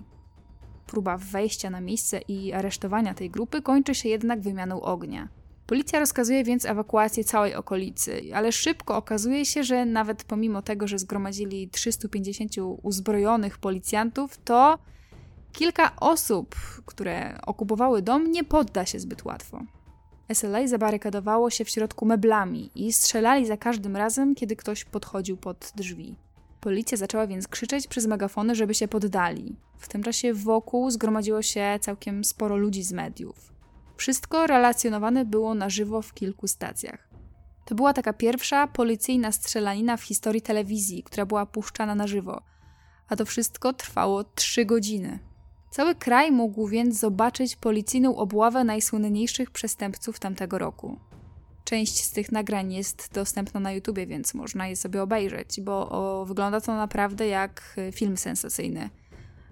Próba wejścia na miejsce i aresztowania tej grupy kończy się jednak wymianą ognia. Policja rozkazuje więc ewakuację całej okolicy, ale szybko okazuje się, że nawet pomimo tego, że zgromadzili 350 uzbrojonych policjantów, to kilka osób, które okupowały dom, nie podda się zbyt łatwo. SLA zabarykadowało się w środku meblami i strzelali za każdym razem, kiedy ktoś podchodził pod drzwi. Policja zaczęła więc krzyczeć przez megafony, żeby się poddali. W tym czasie wokół zgromadziło się całkiem sporo ludzi z mediów. Wszystko relacjonowane było na żywo w kilku stacjach. To była taka pierwsza policyjna strzelanina w historii telewizji, która była puszczana na żywo. A to wszystko trwało trzy godziny. Cały kraj mógł więc zobaczyć policyjną obławę najsłynniejszych przestępców tamtego roku. Część z tych nagrań jest dostępna na YouTubie, więc można je sobie obejrzeć, bo o, wygląda to naprawdę jak film sensacyjny.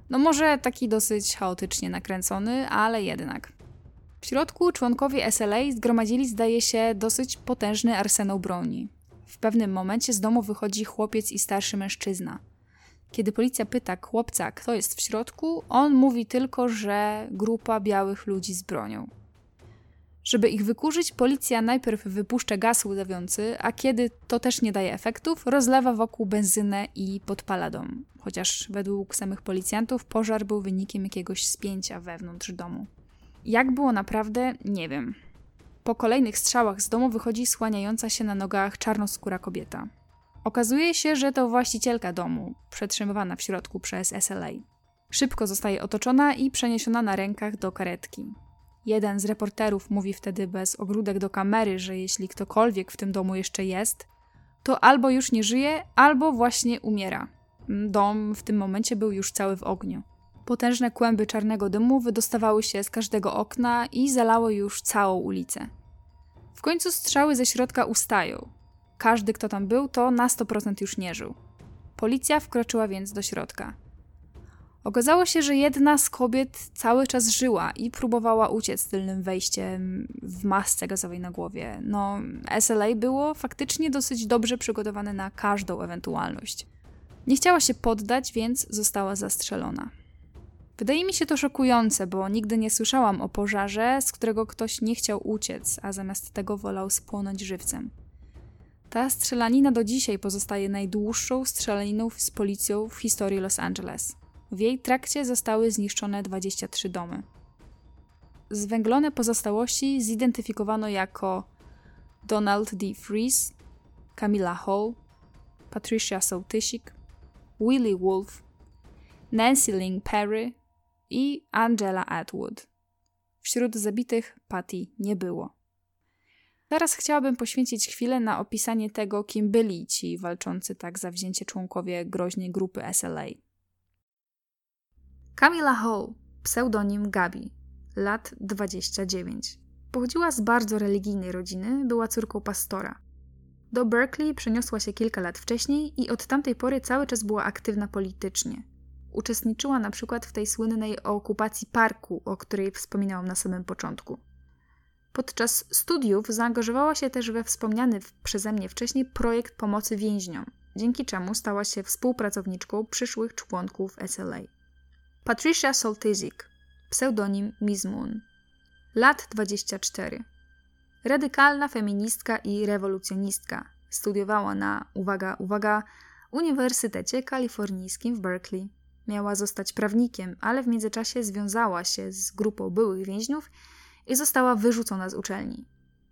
No może taki dosyć chaotycznie nakręcony, ale jednak. W środku członkowie SLA zgromadzili, zdaje się, dosyć potężny arsenał broni. W pewnym momencie z domu wychodzi chłopiec i starszy mężczyzna. Kiedy policja pyta chłopca, kto jest w środku, on mówi tylko, że grupa białych ludzi z bronią. Żeby ich wykurzyć, policja najpierw wypuszcza gaz łzawiący, a kiedy to też nie daje efektów, rozlewa wokół benzynę i podpala dom. Chociaż według samych policjantów pożar był wynikiem jakiegoś spięcia wewnątrz domu. Jak było naprawdę, nie wiem. Po kolejnych strzałach z domu wychodzi słaniająca się na nogach czarnoskóra kobieta. Okazuje się, że to właścicielka domu, przetrzymywana w środku przez SLA. Szybko zostaje otoczona i przeniesiona na rękach do karetki. Jeden z reporterów mówi wtedy bez ogródek do kamery, że jeśli ktokolwiek w tym domu jeszcze jest, to albo już nie żyje, albo właśnie umiera. Dom w tym momencie był już cały w ogniu. Potężne kłęby czarnego dymu wydostawały się z każdego okna i zalały już całą ulicę. W końcu strzały ze środka ustają. Każdy, kto tam był, to na 100% już nie żył. Policja wkroczyła więc do środka. Okazało się, że jedna z kobiet cały czas żyła i próbowała uciec tylnym wejściem w masce gazowej na głowie. No, SLA było faktycznie dosyć dobrze przygotowane na każdą ewentualność. Nie chciała się poddać, więc została zastrzelona. Wydaje mi się to szokujące, bo nigdy nie słyszałam o pożarze, z którego ktoś nie chciał uciec, a zamiast tego wolał spłonąć żywcem. Ta strzelanina do dzisiaj pozostaje najdłuższą strzelaniną z policją w historii Los Angeles. W jej trakcie zostały zniszczone 23 domy. Zwęglone pozostałości zidentyfikowano jako Donald D. Fries, Camilla Hall, Patricia Sołtysik, Willie Wolf, Nancy Ling Perry i Angela Atwood. Wśród zabitych Patty nie było. Teraz chciałabym poświęcić chwilę na opisanie tego, kim byli ci walczący tak zawzięcie członkowie groźnej grupy SLA. Camilla Hall, pseudonim Gabi, lat 29. Pochodziła z bardzo religijnej rodziny, była córką pastora. Do Berkeley przeniosła się kilka lat wcześniej i od tamtej pory cały czas była aktywna politycznie. Uczestniczyła na przykład w tej słynnej okupacji parku, o której wspominałam na samym początku. Podczas studiów zaangażowała się też we wspomniany przeze mnie wcześniej projekt pomocy więźniom, dzięki czemu stała się współpracowniczką przyszłych członków SLA. Patricia Soltyzik, pseudonim Miss Moon, lat 24. Radykalna feministka i rewolucjonistka. Studiowała na, uwaga, uwaga, Uniwersytecie Kalifornijskim w Berkeley. Miała zostać prawnikiem, ale w międzyczasie związała się z grupą byłych więźniów i została wyrzucona z uczelni.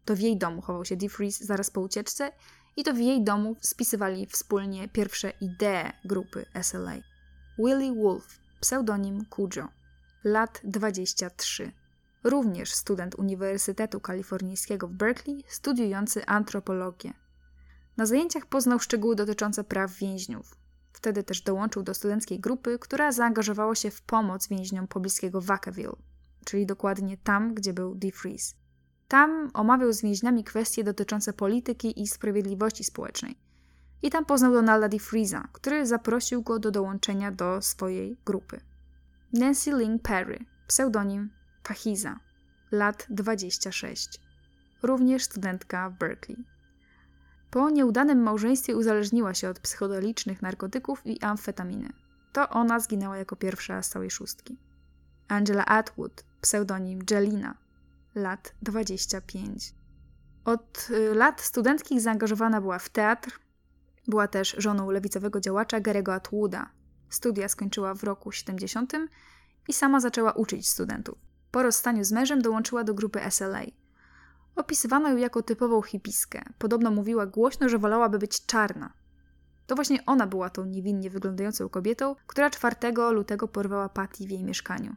To w jej domu chował się DeFreeze zaraz po ucieczce i to w jej domu spisywali wspólnie pierwsze idee grupy SLA. Willie Wolf, pseudonim Cujo, lat 23. Również student Uniwersytetu Kalifornijskiego w Berkeley, studiujący antropologię. Na zajęciach poznał szczegóły dotyczące praw więźniów. Wtedy też dołączył do studenckiej grupy, która zaangażowała się w pomoc więźniom pobliskiego Vacaville, czyli dokładnie tam, gdzie był DeFreeze. Tam omawiał z więźniami kwestie dotyczące polityki i sprawiedliwości społecznej. I tam poznał Donalda DeFreeza, który zaprosił go do dołączenia do swojej grupy. Nancy Ling Perry, pseudonim Fahiza, lat 26. Również studentka w Berkeley. Po nieudanym małżeństwie uzależniła się od psychodelicznych narkotyków i amfetaminy. To ona zginęła jako pierwsza z całej szóstki. Angela Atwood, pseudonim Jelina, lat 25. Od y, lat studenckich zaangażowana była w teatr. Była też żoną lewicowego działacza Garego Atwooda. Studia skończyła w roku 70 i sama zaczęła uczyć studentów. Po rozstaniu z mężem dołączyła do grupy SLA. Opisywano ją jako typową hipiskę. Podobno mówiła głośno, że wolałaby być czarna. To właśnie ona była tą niewinnie wyglądającą kobietą, która 4 lutego porwała Patty w jej mieszkaniu.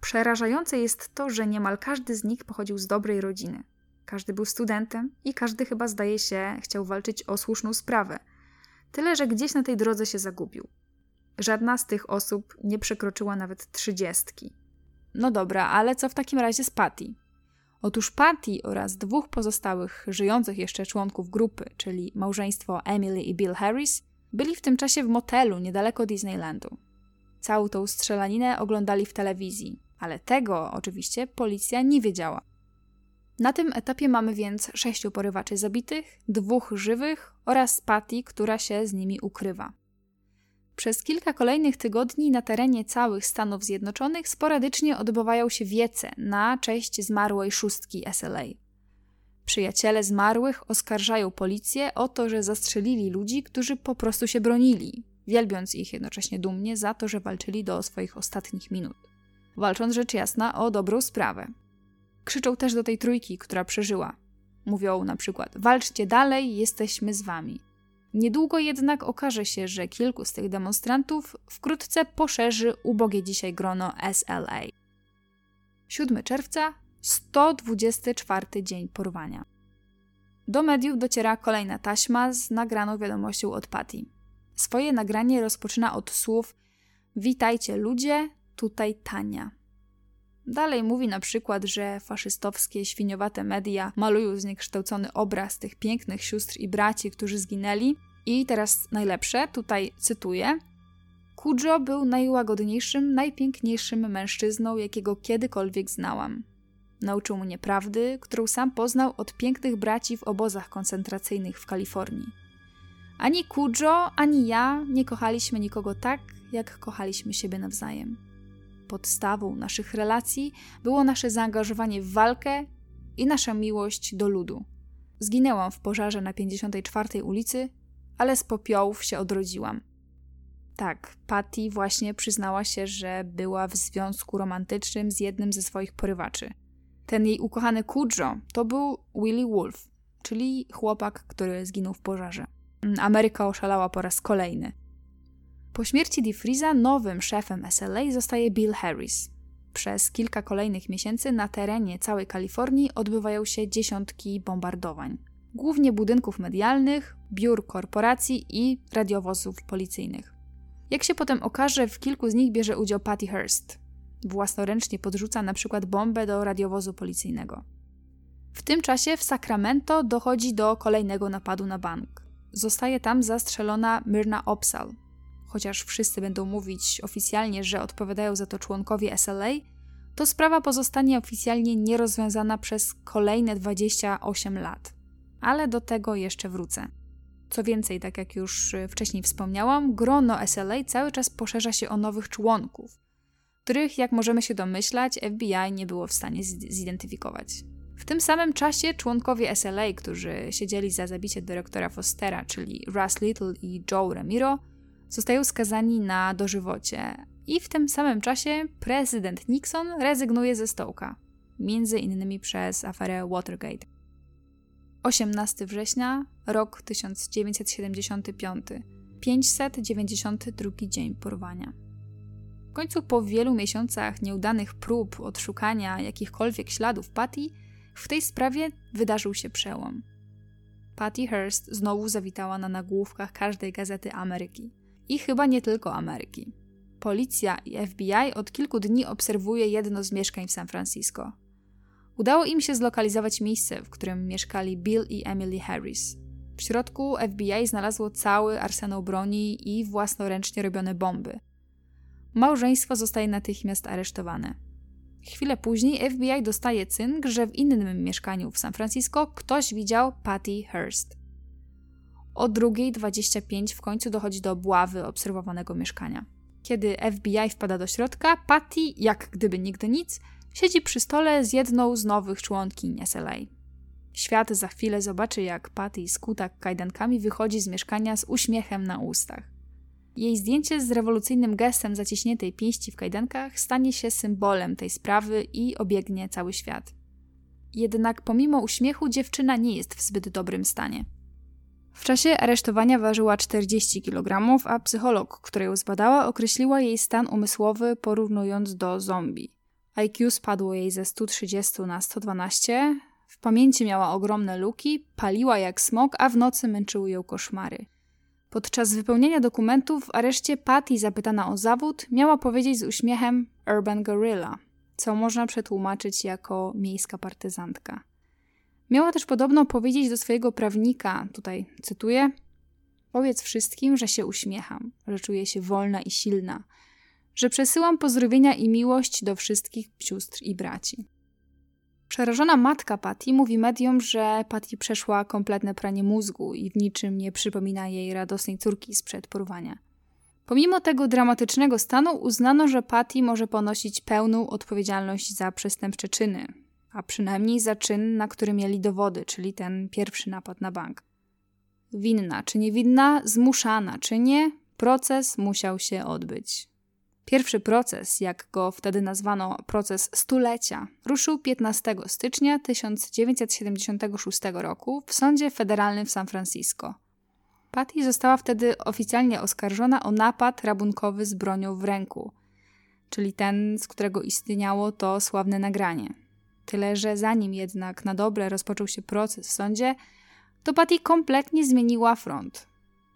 Przerażające jest to, że niemal każdy z nich pochodził z dobrej rodziny. Każdy był studentem i każdy chyba, zdaje się, chciał walczyć o słuszną sprawę. Tyle, że gdzieś na tej drodze się zagubił. Żadna z tych osób nie przekroczyła nawet trzydziestki. No dobra, ale co w takim razie z Patty? Otóż Patty oraz dwóch pozostałych żyjących jeszcze członków grupy, czyli małżeństwo Emily i Bill Harris, byli w tym czasie w motelu niedaleko Disneylandu. Całą tą strzelaninę oglądali w telewizji, ale tego oczywiście policja nie wiedziała. Na tym etapie mamy więc sześciu porywaczy zabitych, dwóch żywych oraz Patty, która się z nimi ukrywa. Przez kilka kolejnych tygodni na terenie całych Stanów Zjednoczonych sporadycznie odbywają się wiece na cześć zmarłej szóstki SLA. Przyjaciele zmarłych oskarżają policję o to, że zastrzelili ludzi, którzy po prostu się bronili, wielbiąc ich jednocześnie dumnie za to, że walczyli do swoich ostatnich minut. Walcząc rzecz jasna o dobrą sprawę. Krzyczą też do tej trójki, która przeżyła. Mówią na przykład: Walczcie dalej, jesteśmy z wami. Niedługo jednak okaże się, że kilku z tych demonstrantów wkrótce poszerzy ubogie dzisiaj grono SLA. 7 czerwca 124 dzień porwania. Do mediów dociera kolejna taśma z nagraną wiadomością od Patty. Swoje nagranie rozpoczyna od słów: Witajcie ludzie, tutaj Tania. Dalej mówi na przykład, że faszystowskie, świniowate media malują zniekształcony obraz tych pięknych sióstr i braci, którzy zginęli. I teraz najlepsze, tutaj cytuję. Kujo był najłagodniejszym, najpiękniejszym mężczyzną, jakiego kiedykolwiek znałam. Nauczył mnie prawdy, którą sam poznał od pięknych braci w obozach koncentracyjnych w Kalifornii. Ani Kujo, ani ja nie kochaliśmy nikogo tak, jak kochaliśmy siebie nawzajem. Podstawą naszych relacji było nasze zaangażowanie w walkę i nasza miłość do ludu. Zginęłam w pożarze na 54 ulicy, ale z popiołów się odrodziłam. Tak, Patty właśnie przyznała się, że była w związku romantycznym z jednym ze swoich porywaczy. Ten jej ukochany Kujo to był Willie Wolf, czyli chłopak, który zginął w pożarze. Ameryka oszalała po raz kolejny. Po śmierci DeFreeza nowym szefem SLA zostaje Bill Harris. Przez kilka kolejnych miesięcy na terenie całej Kalifornii odbywają się dziesiątki bombardowań. Głównie budynków medialnych, biur korporacji i radiowozów policyjnych. Jak się potem okaże, w kilku z nich bierze udział Patty Hearst. Własnoręcznie podrzuca na przykład bombę do radiowozu policyjnego. W tym czasie w Sacramento dochodzi do kolejnego napadu na bank. Zostaje tam zastrzelona Myrna Opsal, chociaż wszyscy będą mówić oficjalnie, że odpowiadają za to członkowie SLA, to sprawa pozostanie oficjalnie nierozwiązana przez kolejne 28 lat. Ale do tego jeszcze wrócę. Co więcej, tak jak już wcześniej wspomniałam, grono SLA cały czas poszerza się o nowych członków, których, jak możemy się domyślać, FBI nie było w stanie zidentyfikować. W tym samym czasie członkowie SLA, którzy siedzieli za zabicie dyrektora Fostera, czyli Russ Little i Joe Ramiro, zostają skazani na dożywocie. I w tym samym czasie prezydent Nixon rezygnuje ze stołka, między innymi przez aferę Watergate. 18 września, rok 1975, 592 dzień porwania. W końcu po wielu miesiącach nieudanych prób odszukania jakichkolwiek śladów Patty, w tej sprawie wydarzył się przełom. Patty Hearst znowu zawitała na nagłówkach każdej gazety Ameryki. I chyba nie tylko Ameryki. Policja i FBI od kilku dni obserwuje jedno z mieszkań w San Francisco. Udało im się zlokalizować miejsce, w którym mieszkali Bill i Emily Harris. W środku FBI znalazło cały arsenał broni i własnoręcznie robione bomby. Małżeństwo zostaje natychmiast aresztowane. Chwilę później FBI dostaje cynk, że w innym mieszkaniu w San Francisco ktoś widział Patty Hearst. O 2.25 w końcu dochodzi do obławy obserwowanego mieszkania. Kiedy FBI wpada do środka, Patty, jak gdyby nigdy nic, siedzi przy stole z jedną z nowych członkiń SLA. Świat za chwilę zobaczy, jak Patty skuta kajdankami wychodzi z mieszkania z uśmiechem na ustach. Jej zdjęcie z rewolucyjnym gestem zaciśniętej pięści w kajdankach stanie się symbolem tej sprawy i obiegnie cały świat. Jednak pomimo uśmiechu dziewczyna nie jest w zbyt dobrym stanie. W czasie aresztowania ważyła 40 kg, a psycholog, która ją zbadała, określiła jej stan umysłowy porównując do zombie. IQ spadło jej ze 130 na 112, w pamięci miała ogromne luki, paliła jak smok, a w nocy męczyły ją koszmary. Podczas wypełnienia dokumentów w areszcie Patty, zapytana o zawód, miała powiedzieć z uśmiechem Urban Gorilla, co można przetłumaczyć jako miejska partyzantka. Miała też podobno powiedzieć do swojego prawnika, tutaj cytuję: Powiedz wszystkim, że się uśmiecham, że czuję się wolna i silna, że przesyłam pozdrowienia i miłość do wszystkich sióstr i braci. Przerażona matka Patty mówi mediom, że Patty przeszła kompletne pranie mózgu i w niczym nie przypomina jej radosnej córki sprzed porwania. Pomimo tego dramatycznego stanu uznano, że Patty może ponosić pełną odpowiedzialność za przestępcze czyny, a przynajmniej za czyn, na który mieli dowody, czyli ten pierwszy napad na bank. Winna czy niewinna, zmuszana czy nie, proces musiał się odbyć. Pierwszy proces, jak go wtedy nazwano proces stulecia, ruszył 15 stycznia 1976 roku w sądzie federalnym w San Francisco. Patty została wtedy oficjalnie oskarżona o napad rabunkowy z bronią w ręku, czyli ten, z którego istniało to sławne nagranie. Tyle, że zanim jednak na dobre rozpoczął się proces w sądzie, to Patty kompletnie zmieniła front.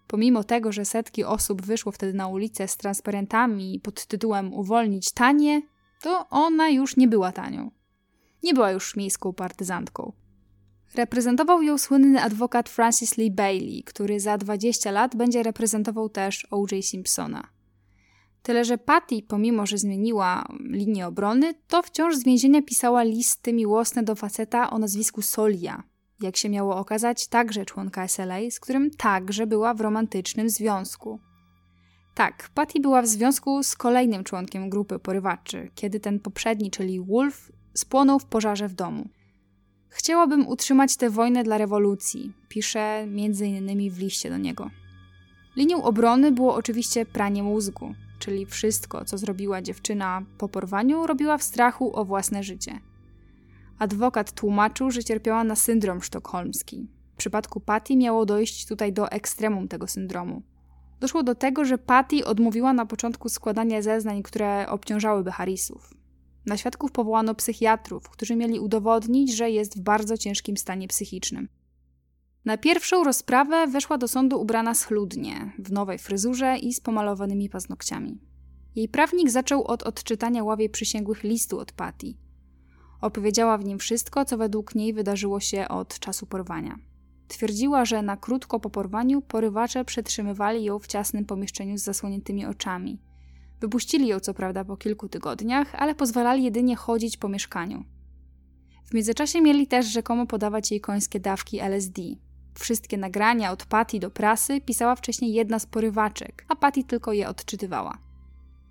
Pomimo tego, że setki osób wyszło wtedy na ulicę z transparentami pod tytułem Uwolnić tanie, to ona już nie była tanią. Nie była już miejską partyzantką. Reprezentował ją słynny adwokat Francis Lee Bailey, który za 20 lat będzie reprezentował też O.J. Simpsona. Tyle, że Patty, pomimo że zmieniła linię obrony, to wciąż z więzienia pisała listy miłosne do faceta o nazwisku Solia. Jak się miało okazać, także członka SLA, z którym także była w romantycznym związku. Tak, Patty była w związku z kolejnym członkiem grupy porywaczy, kiedy ten poprzedni, czyli Wolf, spłonął w pożarze w domu. Chciałabym utrzymać tę wojnę dla rewolucji, pisze między innymi w liście do niego. Linią obrony było oczywiście pranie mózgu, czyli wszystko, co zrobiła dziewczyna po porwaniu, robiła w strachu o własne życie. Adwokat tłumaczył, że cierpiała na syndrom sztokholmski. W przypadku Patty miało dojść tutaj do ekstremum tego syndromu. Doszło do tego, że Patty odmówiła na początku składania zeznań, które obciążałyby Harrisów. Na świadków powołano psychiatrów, którzy mieli udowodnić, że jest w bardzo ciężkim stanie psychicznym. Na pierwszą rozprawę weszła do sądu ubrana schludnie, w nowej fryzurze i z pomalowanymi paznokciami. Jej prawnik zaczął od odczytania ławie przysięgłych listu od Patty. Opowiedziała w nim wszystko, co według niej wydarzyło się od czasu porwania. Twierdziła, że na krótko po porwaniu porywacze przetrzymywali ją w ciasnym pomieszczeniu z zasłoniętymi oczami. Wypuścili ją co prawda po kilku tygodniach, ale pozwalali jedynie chodzić po mieszkaniu. W międzyczasie mieli też rzekomo podawać jej końskie dawki LSD. Wszystkie nagrania od Patty do prasy pisała wcześniej jedna z porywaczek, a Patty tylko je odczytywała.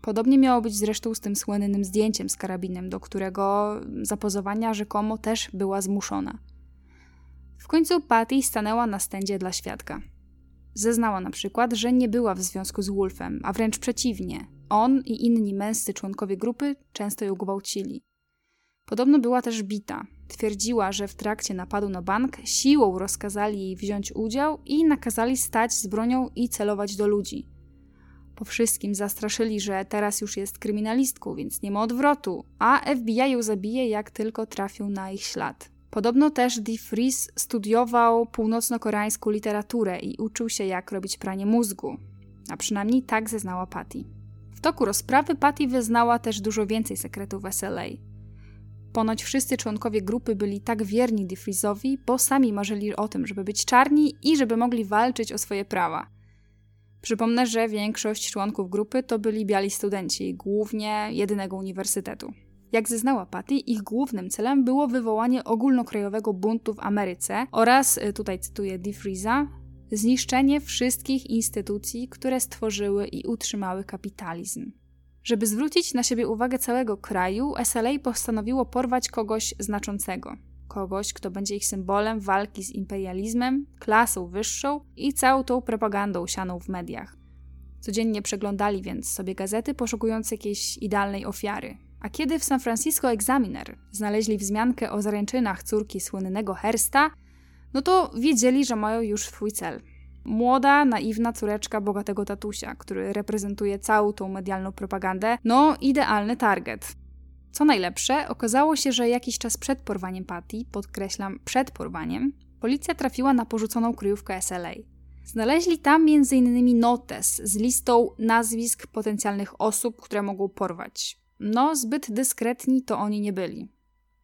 Podobnie miało być zresztą z tym słynnym zdjęciem z karabinem, do którego zapozowania rzekomo też była zmuszona. W końcu Patty stanęła na stędzie dla świadka. Zeznała na przykład, że nie była w związku z Wolfem, a wręcz przeciwnie. On i inni męscy członkowie grupy często ją gwałcili. Podobno była też bita. Twierdziła, że w trakcie napadu na bank siłą rozkazali jej wziąć udział i nakazali stać z bronią i celować do ludzi. Po wszystkim zastraszyli, że teraz już jest kryminalistką, więc nie ma odwrotu, a FBI ją zabije, jak tylko trafią na ich ślad. Podobno też Dee studiował północno-koreańską literaturę i uczył się, jak robić pranie mózgu. A przynajmniej tak zeznała Patty. W toku rozprawy Patty wyznała też dużo więcej sekretów SLA. Ponoć wszyscy członkowie grupy byli tak wierni Dee Friesowi, bo sami marzyli o tym, żeby być czarni i żeby mogli walczyć o swoje prawa. Przypomnę, że większość członków grupy to byli biali studenci, głównie jedynego uniwersytetu. Jak zeznała Patty, ich głównym celem było wywołanie ogólnokrajowego buntu w Ameryce oraz, y, tutaj cytuję DeFreeza, zniszczenie wszystkich instytucji, które stworzyły i utrzymały kapitalizm. Żeby zwrócić na siebie uwagę całego kraju, SLA postanowiło porwać kogoś znaczącego. Kogoś, kto będzie ich symbolem walki z imperializmem, klasą wyższą i całą tą propagandą sianą w mediach. Codziennie przeglądali więc sobie gazety, poszukując jakiejś idealnej ofiary, a kiedy w San Francisco Examiner znaleźli wzmiankę o zaręczynach córki słynnego Hersta, no to wiedzieli, że mają już swój cel. Młoda, naiwna córeczka bogatego tatusia, który reprezentuje całą tą medialną propagandę, no idealny target. Co najlepsze, okazało się, że jakiś czas przed porwaniem Patty, podkreślam przed porwaniem, policja trafiła na porzuconą kryjówkę SLA. Znaleźli tam m.in. notes z listą nazwisk potencjalnych osób, które mogą porwać. No, zbyt dyskretni to oni nie byli.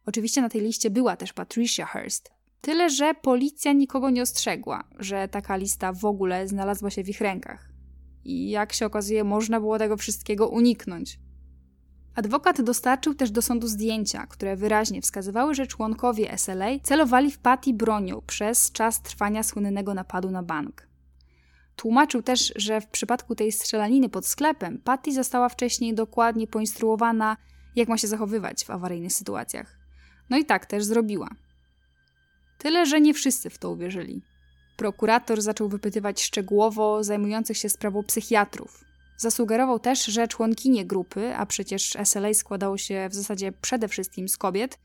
Oczywiście na tej liście była też Patricia Hearst. Tyle, że policja nikogo nie ostrzegła, że taka lista w ogóle znalazła się w ich rękach. I jak się okazuje, można było tego wszystkiego uniknąć. Adwokat dostarczył też do sądu zdjęcia, które wyraźnie wskazywały, że członkowie SLA celowali w Patty bronią przez czas trwania słynnego napadu na bank. Tłumaczył też, że w przypadku tej strzelaniny pod sklepem Patty została wcześniej dokładnie poinstruowana, jak ma się zachowywać w awaryjnych sytuacjach. No i tak też zrobiła. Tyle, że nie wszyscy w to uwierzyli. Prokurator zaczął wypytywać szczegółowo zajmujących się sprawą psychiatrów. Zasugerował też, że członkinie grupy, a przecież SLA składało się w zasadzie przede wszystkim z kobiet,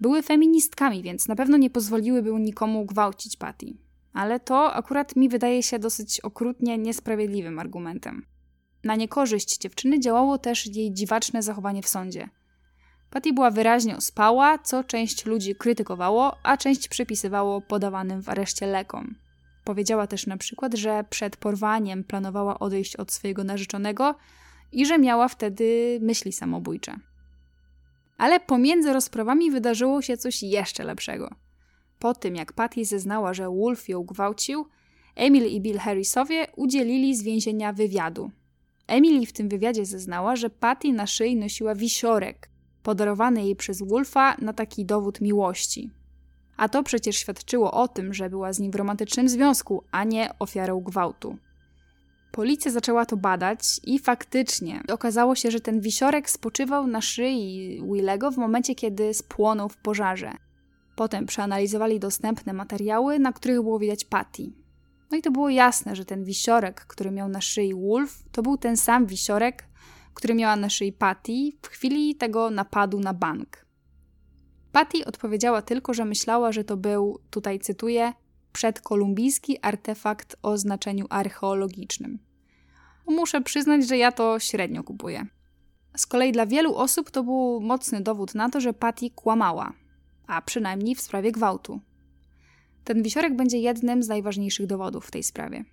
były feministkami, więc na pewno nie pozwoliłyby nikomu gwałcić Patty ale to akurat mi wydaje się dosyć okrutnie niesprawiedliwym argumentem. Na niekorzyść dziewczyny działało też jej dziwaczne zachowanie w sądzie. Patty była wyraźnie ospała, co część ludzi krytykowało, a część przypisywało podawanym w areszcie lekom. Powiedziała też na przykład, że przed porwaniem planowała odejść od swojego narzeczonego i że miała wtedy myśli samobójcze. Ale pomiędzy rozprawami wydarzyło się coś jeszcze lepszego – po tym, jak Patty zeznała, że Wolf ją gwałcił, Emil i Bill Harrisowie udzielili z więzienia wywiadu. Emily w tym wywiadzie zeznała, że Patty na szyi nosiła wisiorek, podarowany jej przez Wolfa na taki dowód miłości. A to przecież świadczyło o tym, że była z nim w romantycznym związku, a nie ofiarą gwałtu. Policja zaczęła to badać i faktycznie okazało się, że ten wisiorek spoczywał na szyi Willego w momencie, kiedy spłonął w pożarze. Potem przeanalizowali dostępne materiały, na których było widać Patty. No i to było jasne, że ten wisiorek, który miał na szyi Wolf, to był ten sam wisiorek, który miała na szyi Patty w chwili tego napadu na bank. Patty odpowiedziała tylko, że myślała, że to był, tutaj cytuję, przedkolumbijski artefakt o znaczeniu archeologicznym. Muszę przyznać, że ja to średnio kupuję. Z kolei dla wielu osób to był mocny dowód na to, że Patty kłamała, a przynajmniej w sprawie gwałtu. Ten wisiorek będzie jednym z najważniejszych dowodów w tej sprawie.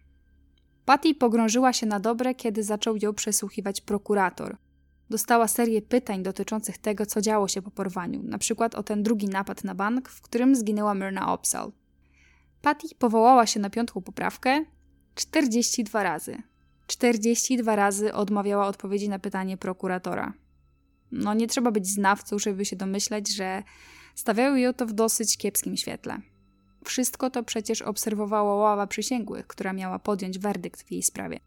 Patty pogrążyła się na dobre, kiedy zaczął ją przesłuchiwać prokurator. Dostała serię pytań dotyczących tego, co działo się po porwaniu, na przykład o ten drugi napad na bank, w którym zginęła Myrna Opsal. Patty powołała się na piątką poprawkę 42 razy. 42 razy odmawiała odpowiedzi na pytanie prokuratora. No nie trzeba być znawcą, żeby się domyśleć, że stawiają ją to w dosyć kiepskim świetle. Wszystko to przecież obserwowała ława przysięgłych, która miała podjąć werdykt w jej sprawie.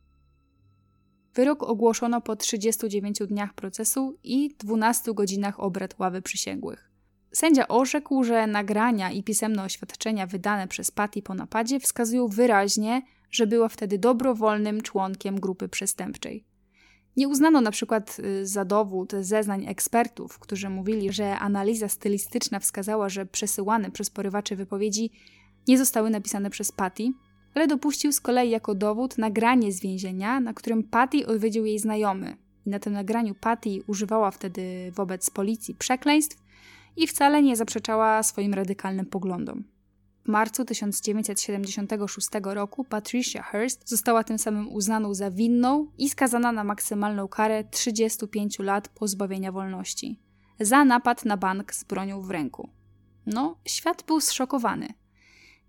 Wyrok ogłoszono po 39 dniach procesu i 12 godzinach obrad ławy przysięgłych. Sędzia orzekł, że nagrania i pisemne oświadczenia wydane przez Patty po napadzie wskazują wyraźnie, że była wtedy dobrowolnym członkiem grupy przestępczej. Nie uznano na przykład y, za dowód zeznań ekspertów, którzy mówili, że analiza stylistyczna wskazała, że przesyłane przez porywaczy wypowiedzi nie zostały napisane przez Patty, ale dopuścił z kolei jako dowód nagranie z więzienia, na którym Patty odwiedził jej znajomy. I na tym nagraniu Patty używała wtedy wobec policji przekleństw i wcale nie zaprzeczała swoim radykalnym poglądom. W marcu 1976 roku Patricia Hearst została tym samym uznaną za winną i skazana na maksymalną karę 35 lat pozbawienia wolności za napad na bank z bronią w ręku. No, świat był zszokowany.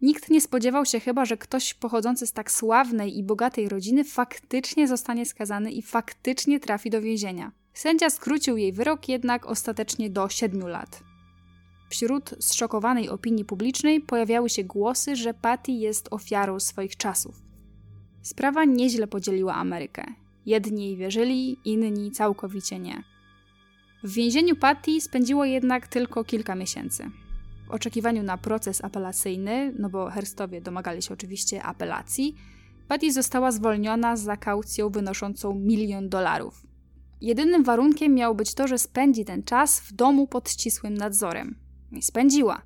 Nikt nie spodziewał się chyba, że ktoś pochodzący z tak sławnej i bogatej rodziny faktycznie zostanie skazany i faktycznie trafi do więzienia. Sędzia skrócił jej wyrok jednak ostatecznie do 7 lat. Wśród zszokowanej opinii publicznej pojawiały się głosy, że Patty jest ofiarą swoich czasów. Sprawa nieźle podzieliła Amerykę. Jedni wierzyli, inni całkowicie nie. W więzieniu Patty spędziło jednak tylko kilka miesięcy. W oczekiwaniu na proces apelacyjny, no bo Herstowie domagali się oczywiście apelacji, Patty została zwolniona za kaucją wynoszącą milion dolarów. Jedynym warunkiem miało być to, że spędzi ten czas w domu pod ścisłym nadzorem. I spędziła.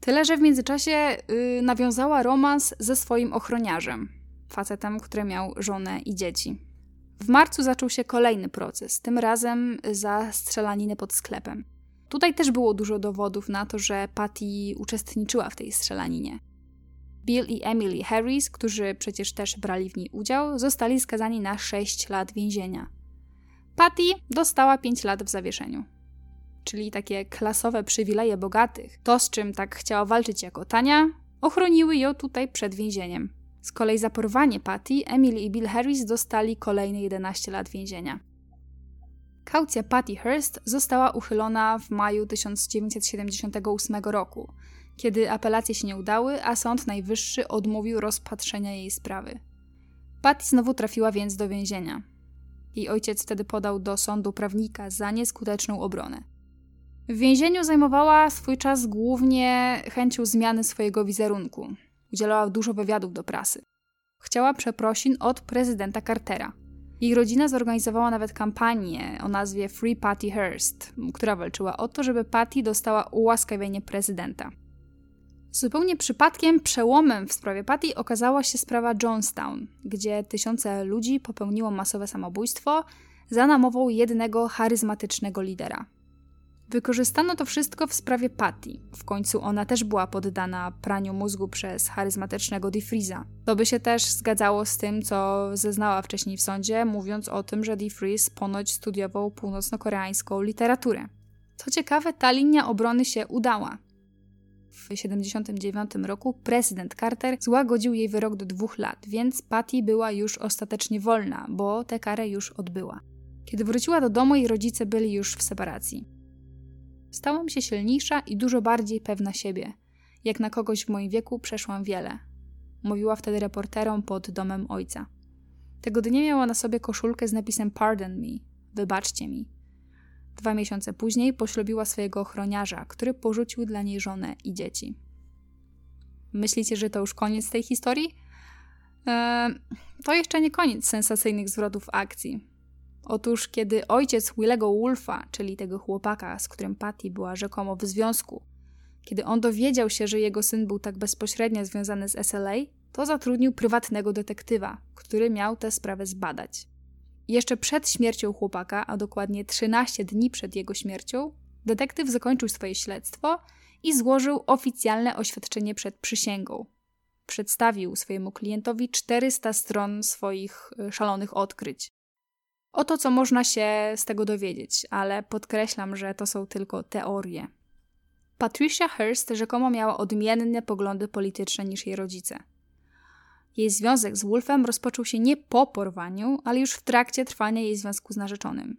Tyle, że w międzyczasie yy, nawiązała romans ze swoim ochroniarzem, facetem, który miał żonę i dzieci. W marcu zaczął się kolejny proces, tym razem za strzelaninę pod sklepem. Tutaj też było dużo dowodów na to, że Patty uczestniczyła w tej strzelaninie. Bill i Emily Harris, którzy przecież też brali w niej udział, zostali skazani na 6 lat więzienia. Patty dostała 5 lat w zawieszeniu czyli takie klasowe przywileje bogatych, to z czym tak chciała walczyć jako Tania, ochroniły ją tutaj przed więzieniem. Z kolei za porwanie Patty, Emily i Bill Harris dostali kolejne 11 lat więzienia. Kaucja Patty Hearst została uchylona w maju 1978 roku, kiedy apelacje się nie udały, a Sąd Najwyższy odmówił rozpatrzenia jej sprawy. Patty znowu trafiła więc do więzienia. Jej ojciec wtedy podał do sądu prawnika za nieskuteczną obronę. W więzieniu zajmowała swój czas głównie chęcią zmiany swojego wizerunku. Udzielała dużo wywiadów do prasy. Chciała przeprosin od prezydenta Cartera. Jej rodzina zorganizowała nawet kampanię o nazwie Free Patty Hearst, która walczyła o to, żeby Patty dostała ułaskawienie prezydenta. Zupełnie przypadkiem przełomem w sprawie Patty okazała się sprawa Jonestown, gdzie tysiące ludzi popełniło masowe samobójstwo za namową jednego charyzmatycznego lidera. Wykorzystano to wszystko w sprawie Patty. W końcu ona też była poddana praniu mózgu przez charyzmatycznego DeFreeza. To by się też zgadzało z tym, co zeznała wcześniej w sądzie, mówiąc o tym, że DeFreeze ponoć studiował północno-koreańską literaturę. Co ciekawe, ta linia obrony się udała. W 1979 roku prezydent Carter złagodził jej wyrok do dwóch lat, więc Patty była już ostatecznie wolna, bo tę karę już odbyła. Kiedy wróciła do domu, jej rodzice byli już w separacji. Stałam się silniejsza i dużo bardziej pewna siebie. Jak na kogoś w moim wieku przeszłam wiele. Mówiła wtedy reporterom pod domem ojca. Tego dnia miała na sobie koszulkę z napisem Pardon me, wybaczcie mi. Dwa miesiące później poślubiła swojego ochroniarza, który porzucił dla niej żonę i dzieci. Myślicie, że to już koniec tej historii? Eee, to jeszcze nie koniec sensacyjnych zwrotów akcji. Otóż, kiedy ojciec Willego Wolfa, czyli tego chłopaka, z którym Patty była rzekomo w związku, kiedy on dowiedział się, że jego syn był tak bezpośrednio związany z SLA, to zatrudnił prywatnego detektywa, który miał tę sprawę zbadać. Jeszcze przed śmiercią chłopaka, a dokładnie 13 dni przed jego śmiercią, detektyw zakończył swoje śledztwo i złożył oficjalne oświadczenie przed przysięgą. Przedstawił swojemu klientowi 400 stron swoich e, szalonych odkryć. Oto, co można się z tego dowiedzieć, ale podkreślam, że to są tylko teorie. Patricia Hearst rzekomo miała odmienne poglądy polityczne niż jej rodzice. Jej związek z Wolfem rozpoczął się nie po porwaniu, ale już w trakcie trwania jej związku z narzeczonym.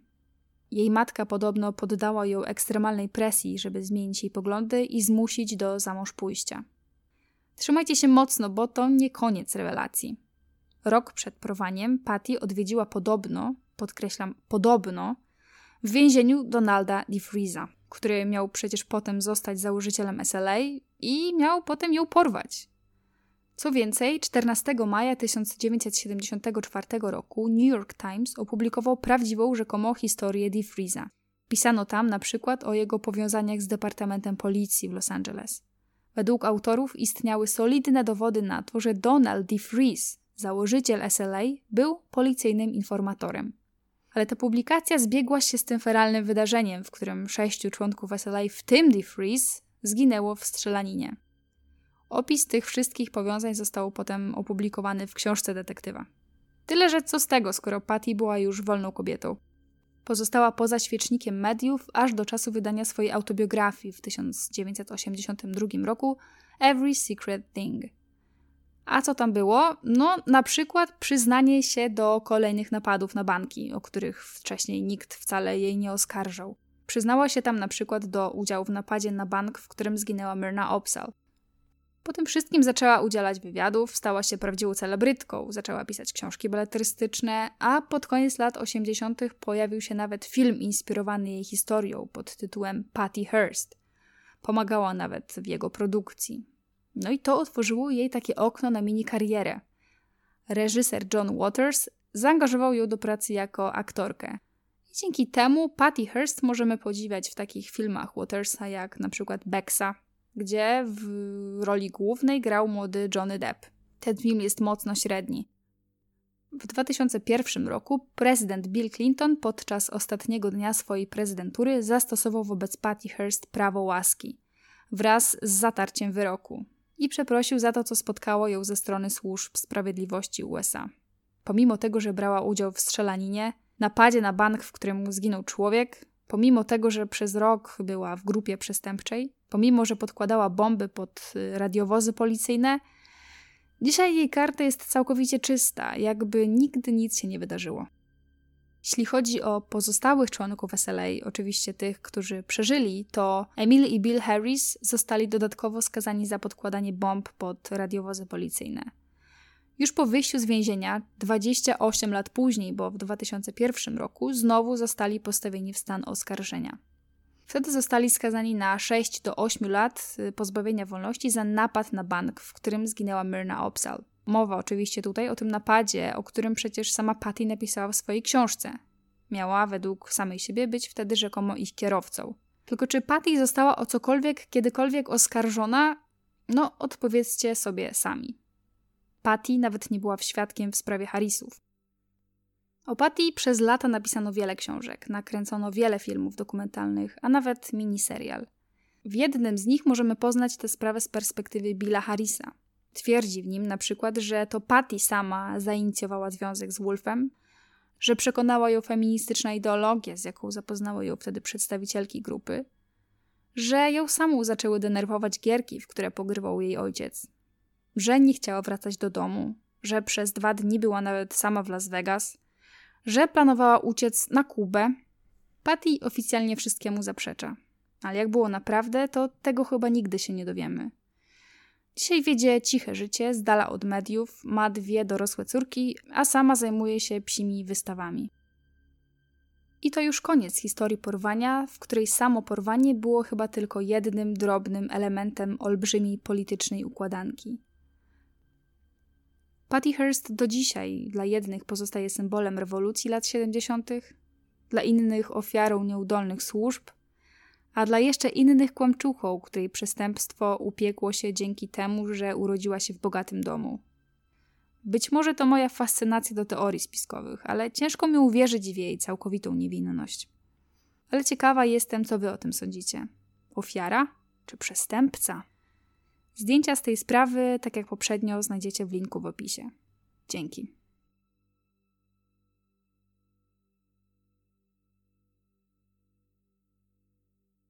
Jej matka podobno poddała ją ekstremalnej presji, żeby zmienić jej poglądy i zmusić do zamąż pójścia. Trzymajcie się mocno, bo to nie koniec rewelacji. Rok przed porwaniem Patty odwiedziła podobno, podkreślam podobno, w więzieniu Donalda DeFreeza, który miał przecież potem zostać założycielem SLA i miał potem ją porwać. Co więcej, 14 maja 1974 roku New York Times opublikował prawdziwą rzekomą historię DeFreeza. Pisano tam na przykład o jego powiązaniach z Departamentem Policji w Los Angeles. Według autorów istniały solidne dowody na to, że Donald DeFreeze, założyciel SLA, był policyjnym informatorem. Ale ta publikacja zbiegła się z tym feralnym wydarzeniem, w którym sześciu członków SLA, w tym DeFreeze, zginęło w strzelaninie. Opis tych wszystkich powiązań został potem opublikowany w książce detektywa. Tyle, że co z tego, skoro Patty była już wolną kobietą. Pozostała poza świecznikiem mediów aż do czasu wydania swojej autobiografii w 1982 roku Every Secret Thing. A co tam było? No, na przykład przyznanie się do kolejnych napadów na banki, o których wcześniej nikt wcale jej nie oskarżał. Przyznała się tam na przykład do udziału w napadzie na bank, w którym zginęła Myrna Opsal. Po tym wszystkim zaczęła udzielać wywiadów, stała się prawdziwą celebrytką, zaczęła pisać książki beletrystyczne, a pod koniec lat 80. pojawił się nawet film inspirowany jej historią pod tytułem Patty Hearst. Pomagała nawet w jego produkcji. No i to otworzyło jej takie okno na mini karierę. Reżyser John Waters zaangażował ją do pracy jako aktorkę. I dzięki temu Patty Hearst możemy podziwiać w takich filmach Watersa jak na przykład Bexa gdzie w roli głównej grał młody Johnny Depp. Ten film jest mocno średni. W 2001 roku prezydent Bill Clinton podczas ostatniego dnia swojej prezydentury zastosował wobec Patty Hearst prawo łaski wraz z zatarciem wyroku i przeprosił za to, co spotkało ją ze strony służb sprawiedliwości USA. Pomimo tego, że brała udział w strzelaninie, napadzie na bank, w którym zginął człowiek, pomimo tego, że przez rok była w grupie przestępczej, pomimo że podkładała bomby pod y, radiowozy policyjne, dzisiaj jej karta jest całkowicie czysta, jakby nigdy nic się nie wydarzyło. Jeśli chodzi o pozostałych członków SLA, oczywiście tych, którzy przeżyli, to Emily i Bill Harris zostali dodatkowo skazani za podkładanie bomb pod radiowozy policyjne. Już po wyjściu z więzienia, 28 lat później, bo w 2001 roku, znowu zostali postawieni w stan oskarżenia. Wtedy zostali skazani na 6 do 8 lat y, pozbawienia wolności za napad na bank, w którym zginęła Myrna Opsal. Mowa oczywiście tutaj o tym napadzie, o którym przecież sama Patty napisała w swojej książce. Miała według samej siebie być wtedy rzekomo ich kierowcą. Tylko czy Patty została o cokolwiek kiedykolwiek oskarżona? No, odpowiedzcie sobie sami. Patty nawet nie była świadkiem w sprawie Harrisów. O Patty przez lata napisano wiele książek, nakręcono wiele filmów dokumentalnych, a nawet miniserial. W jednym z nich możemy poznać tę sprawę z perspektywy Billa Harrisa. Twierdzi w nim na przykład, że to Patty sama zainicjowała związek z Wolfem, że przekonała ją feministyczna ideologia, z jaką zapoznały ją wtedy przedstawicielki grupy, że ją samą zaczęły denerwować gierki, w które pogrywał jej ojciec, że nie chciała wracać do domu, że przez dwa dni była nawet sama w Las Vegas, że planowała uciec na Kubę. Patty oficjalnie wszystkiemu zaprzecza. Ale jak było naprawdę, to tego chyba nigdy się nie dowiemy. Dzisiaj wiedzie ciche życie, z dala od mediów, ma dwie dorosłe córki, a sama zajmuje się psimi wystawami. I to już koniec historii porwania, w której samo porwanie było chyba tylko jednym drobnym elementem olbrzymiej politycznej układanki. Patty Hearst do dzisiaj dla jednych pozostaje symbolem rewolucji lat 70., dla innych ofiarą nieudolnych służb, a dla jeszcze innych kłamczuchą, której przestępstwo upiekło się dzięki temu, że urodziła się w bogatym domu. Być może to moja fascynacja do teorii spiskowych, ale ciężko mi uwierzyć w jej całkowitą niewinność. Ale ciekawa jestem, co wy o tym sądzicie. Ofiara czy przestępca? Zdjęcia z tej sprawy, tak jak poprzednio, znajdziecie w linku w opisie. Dzięki.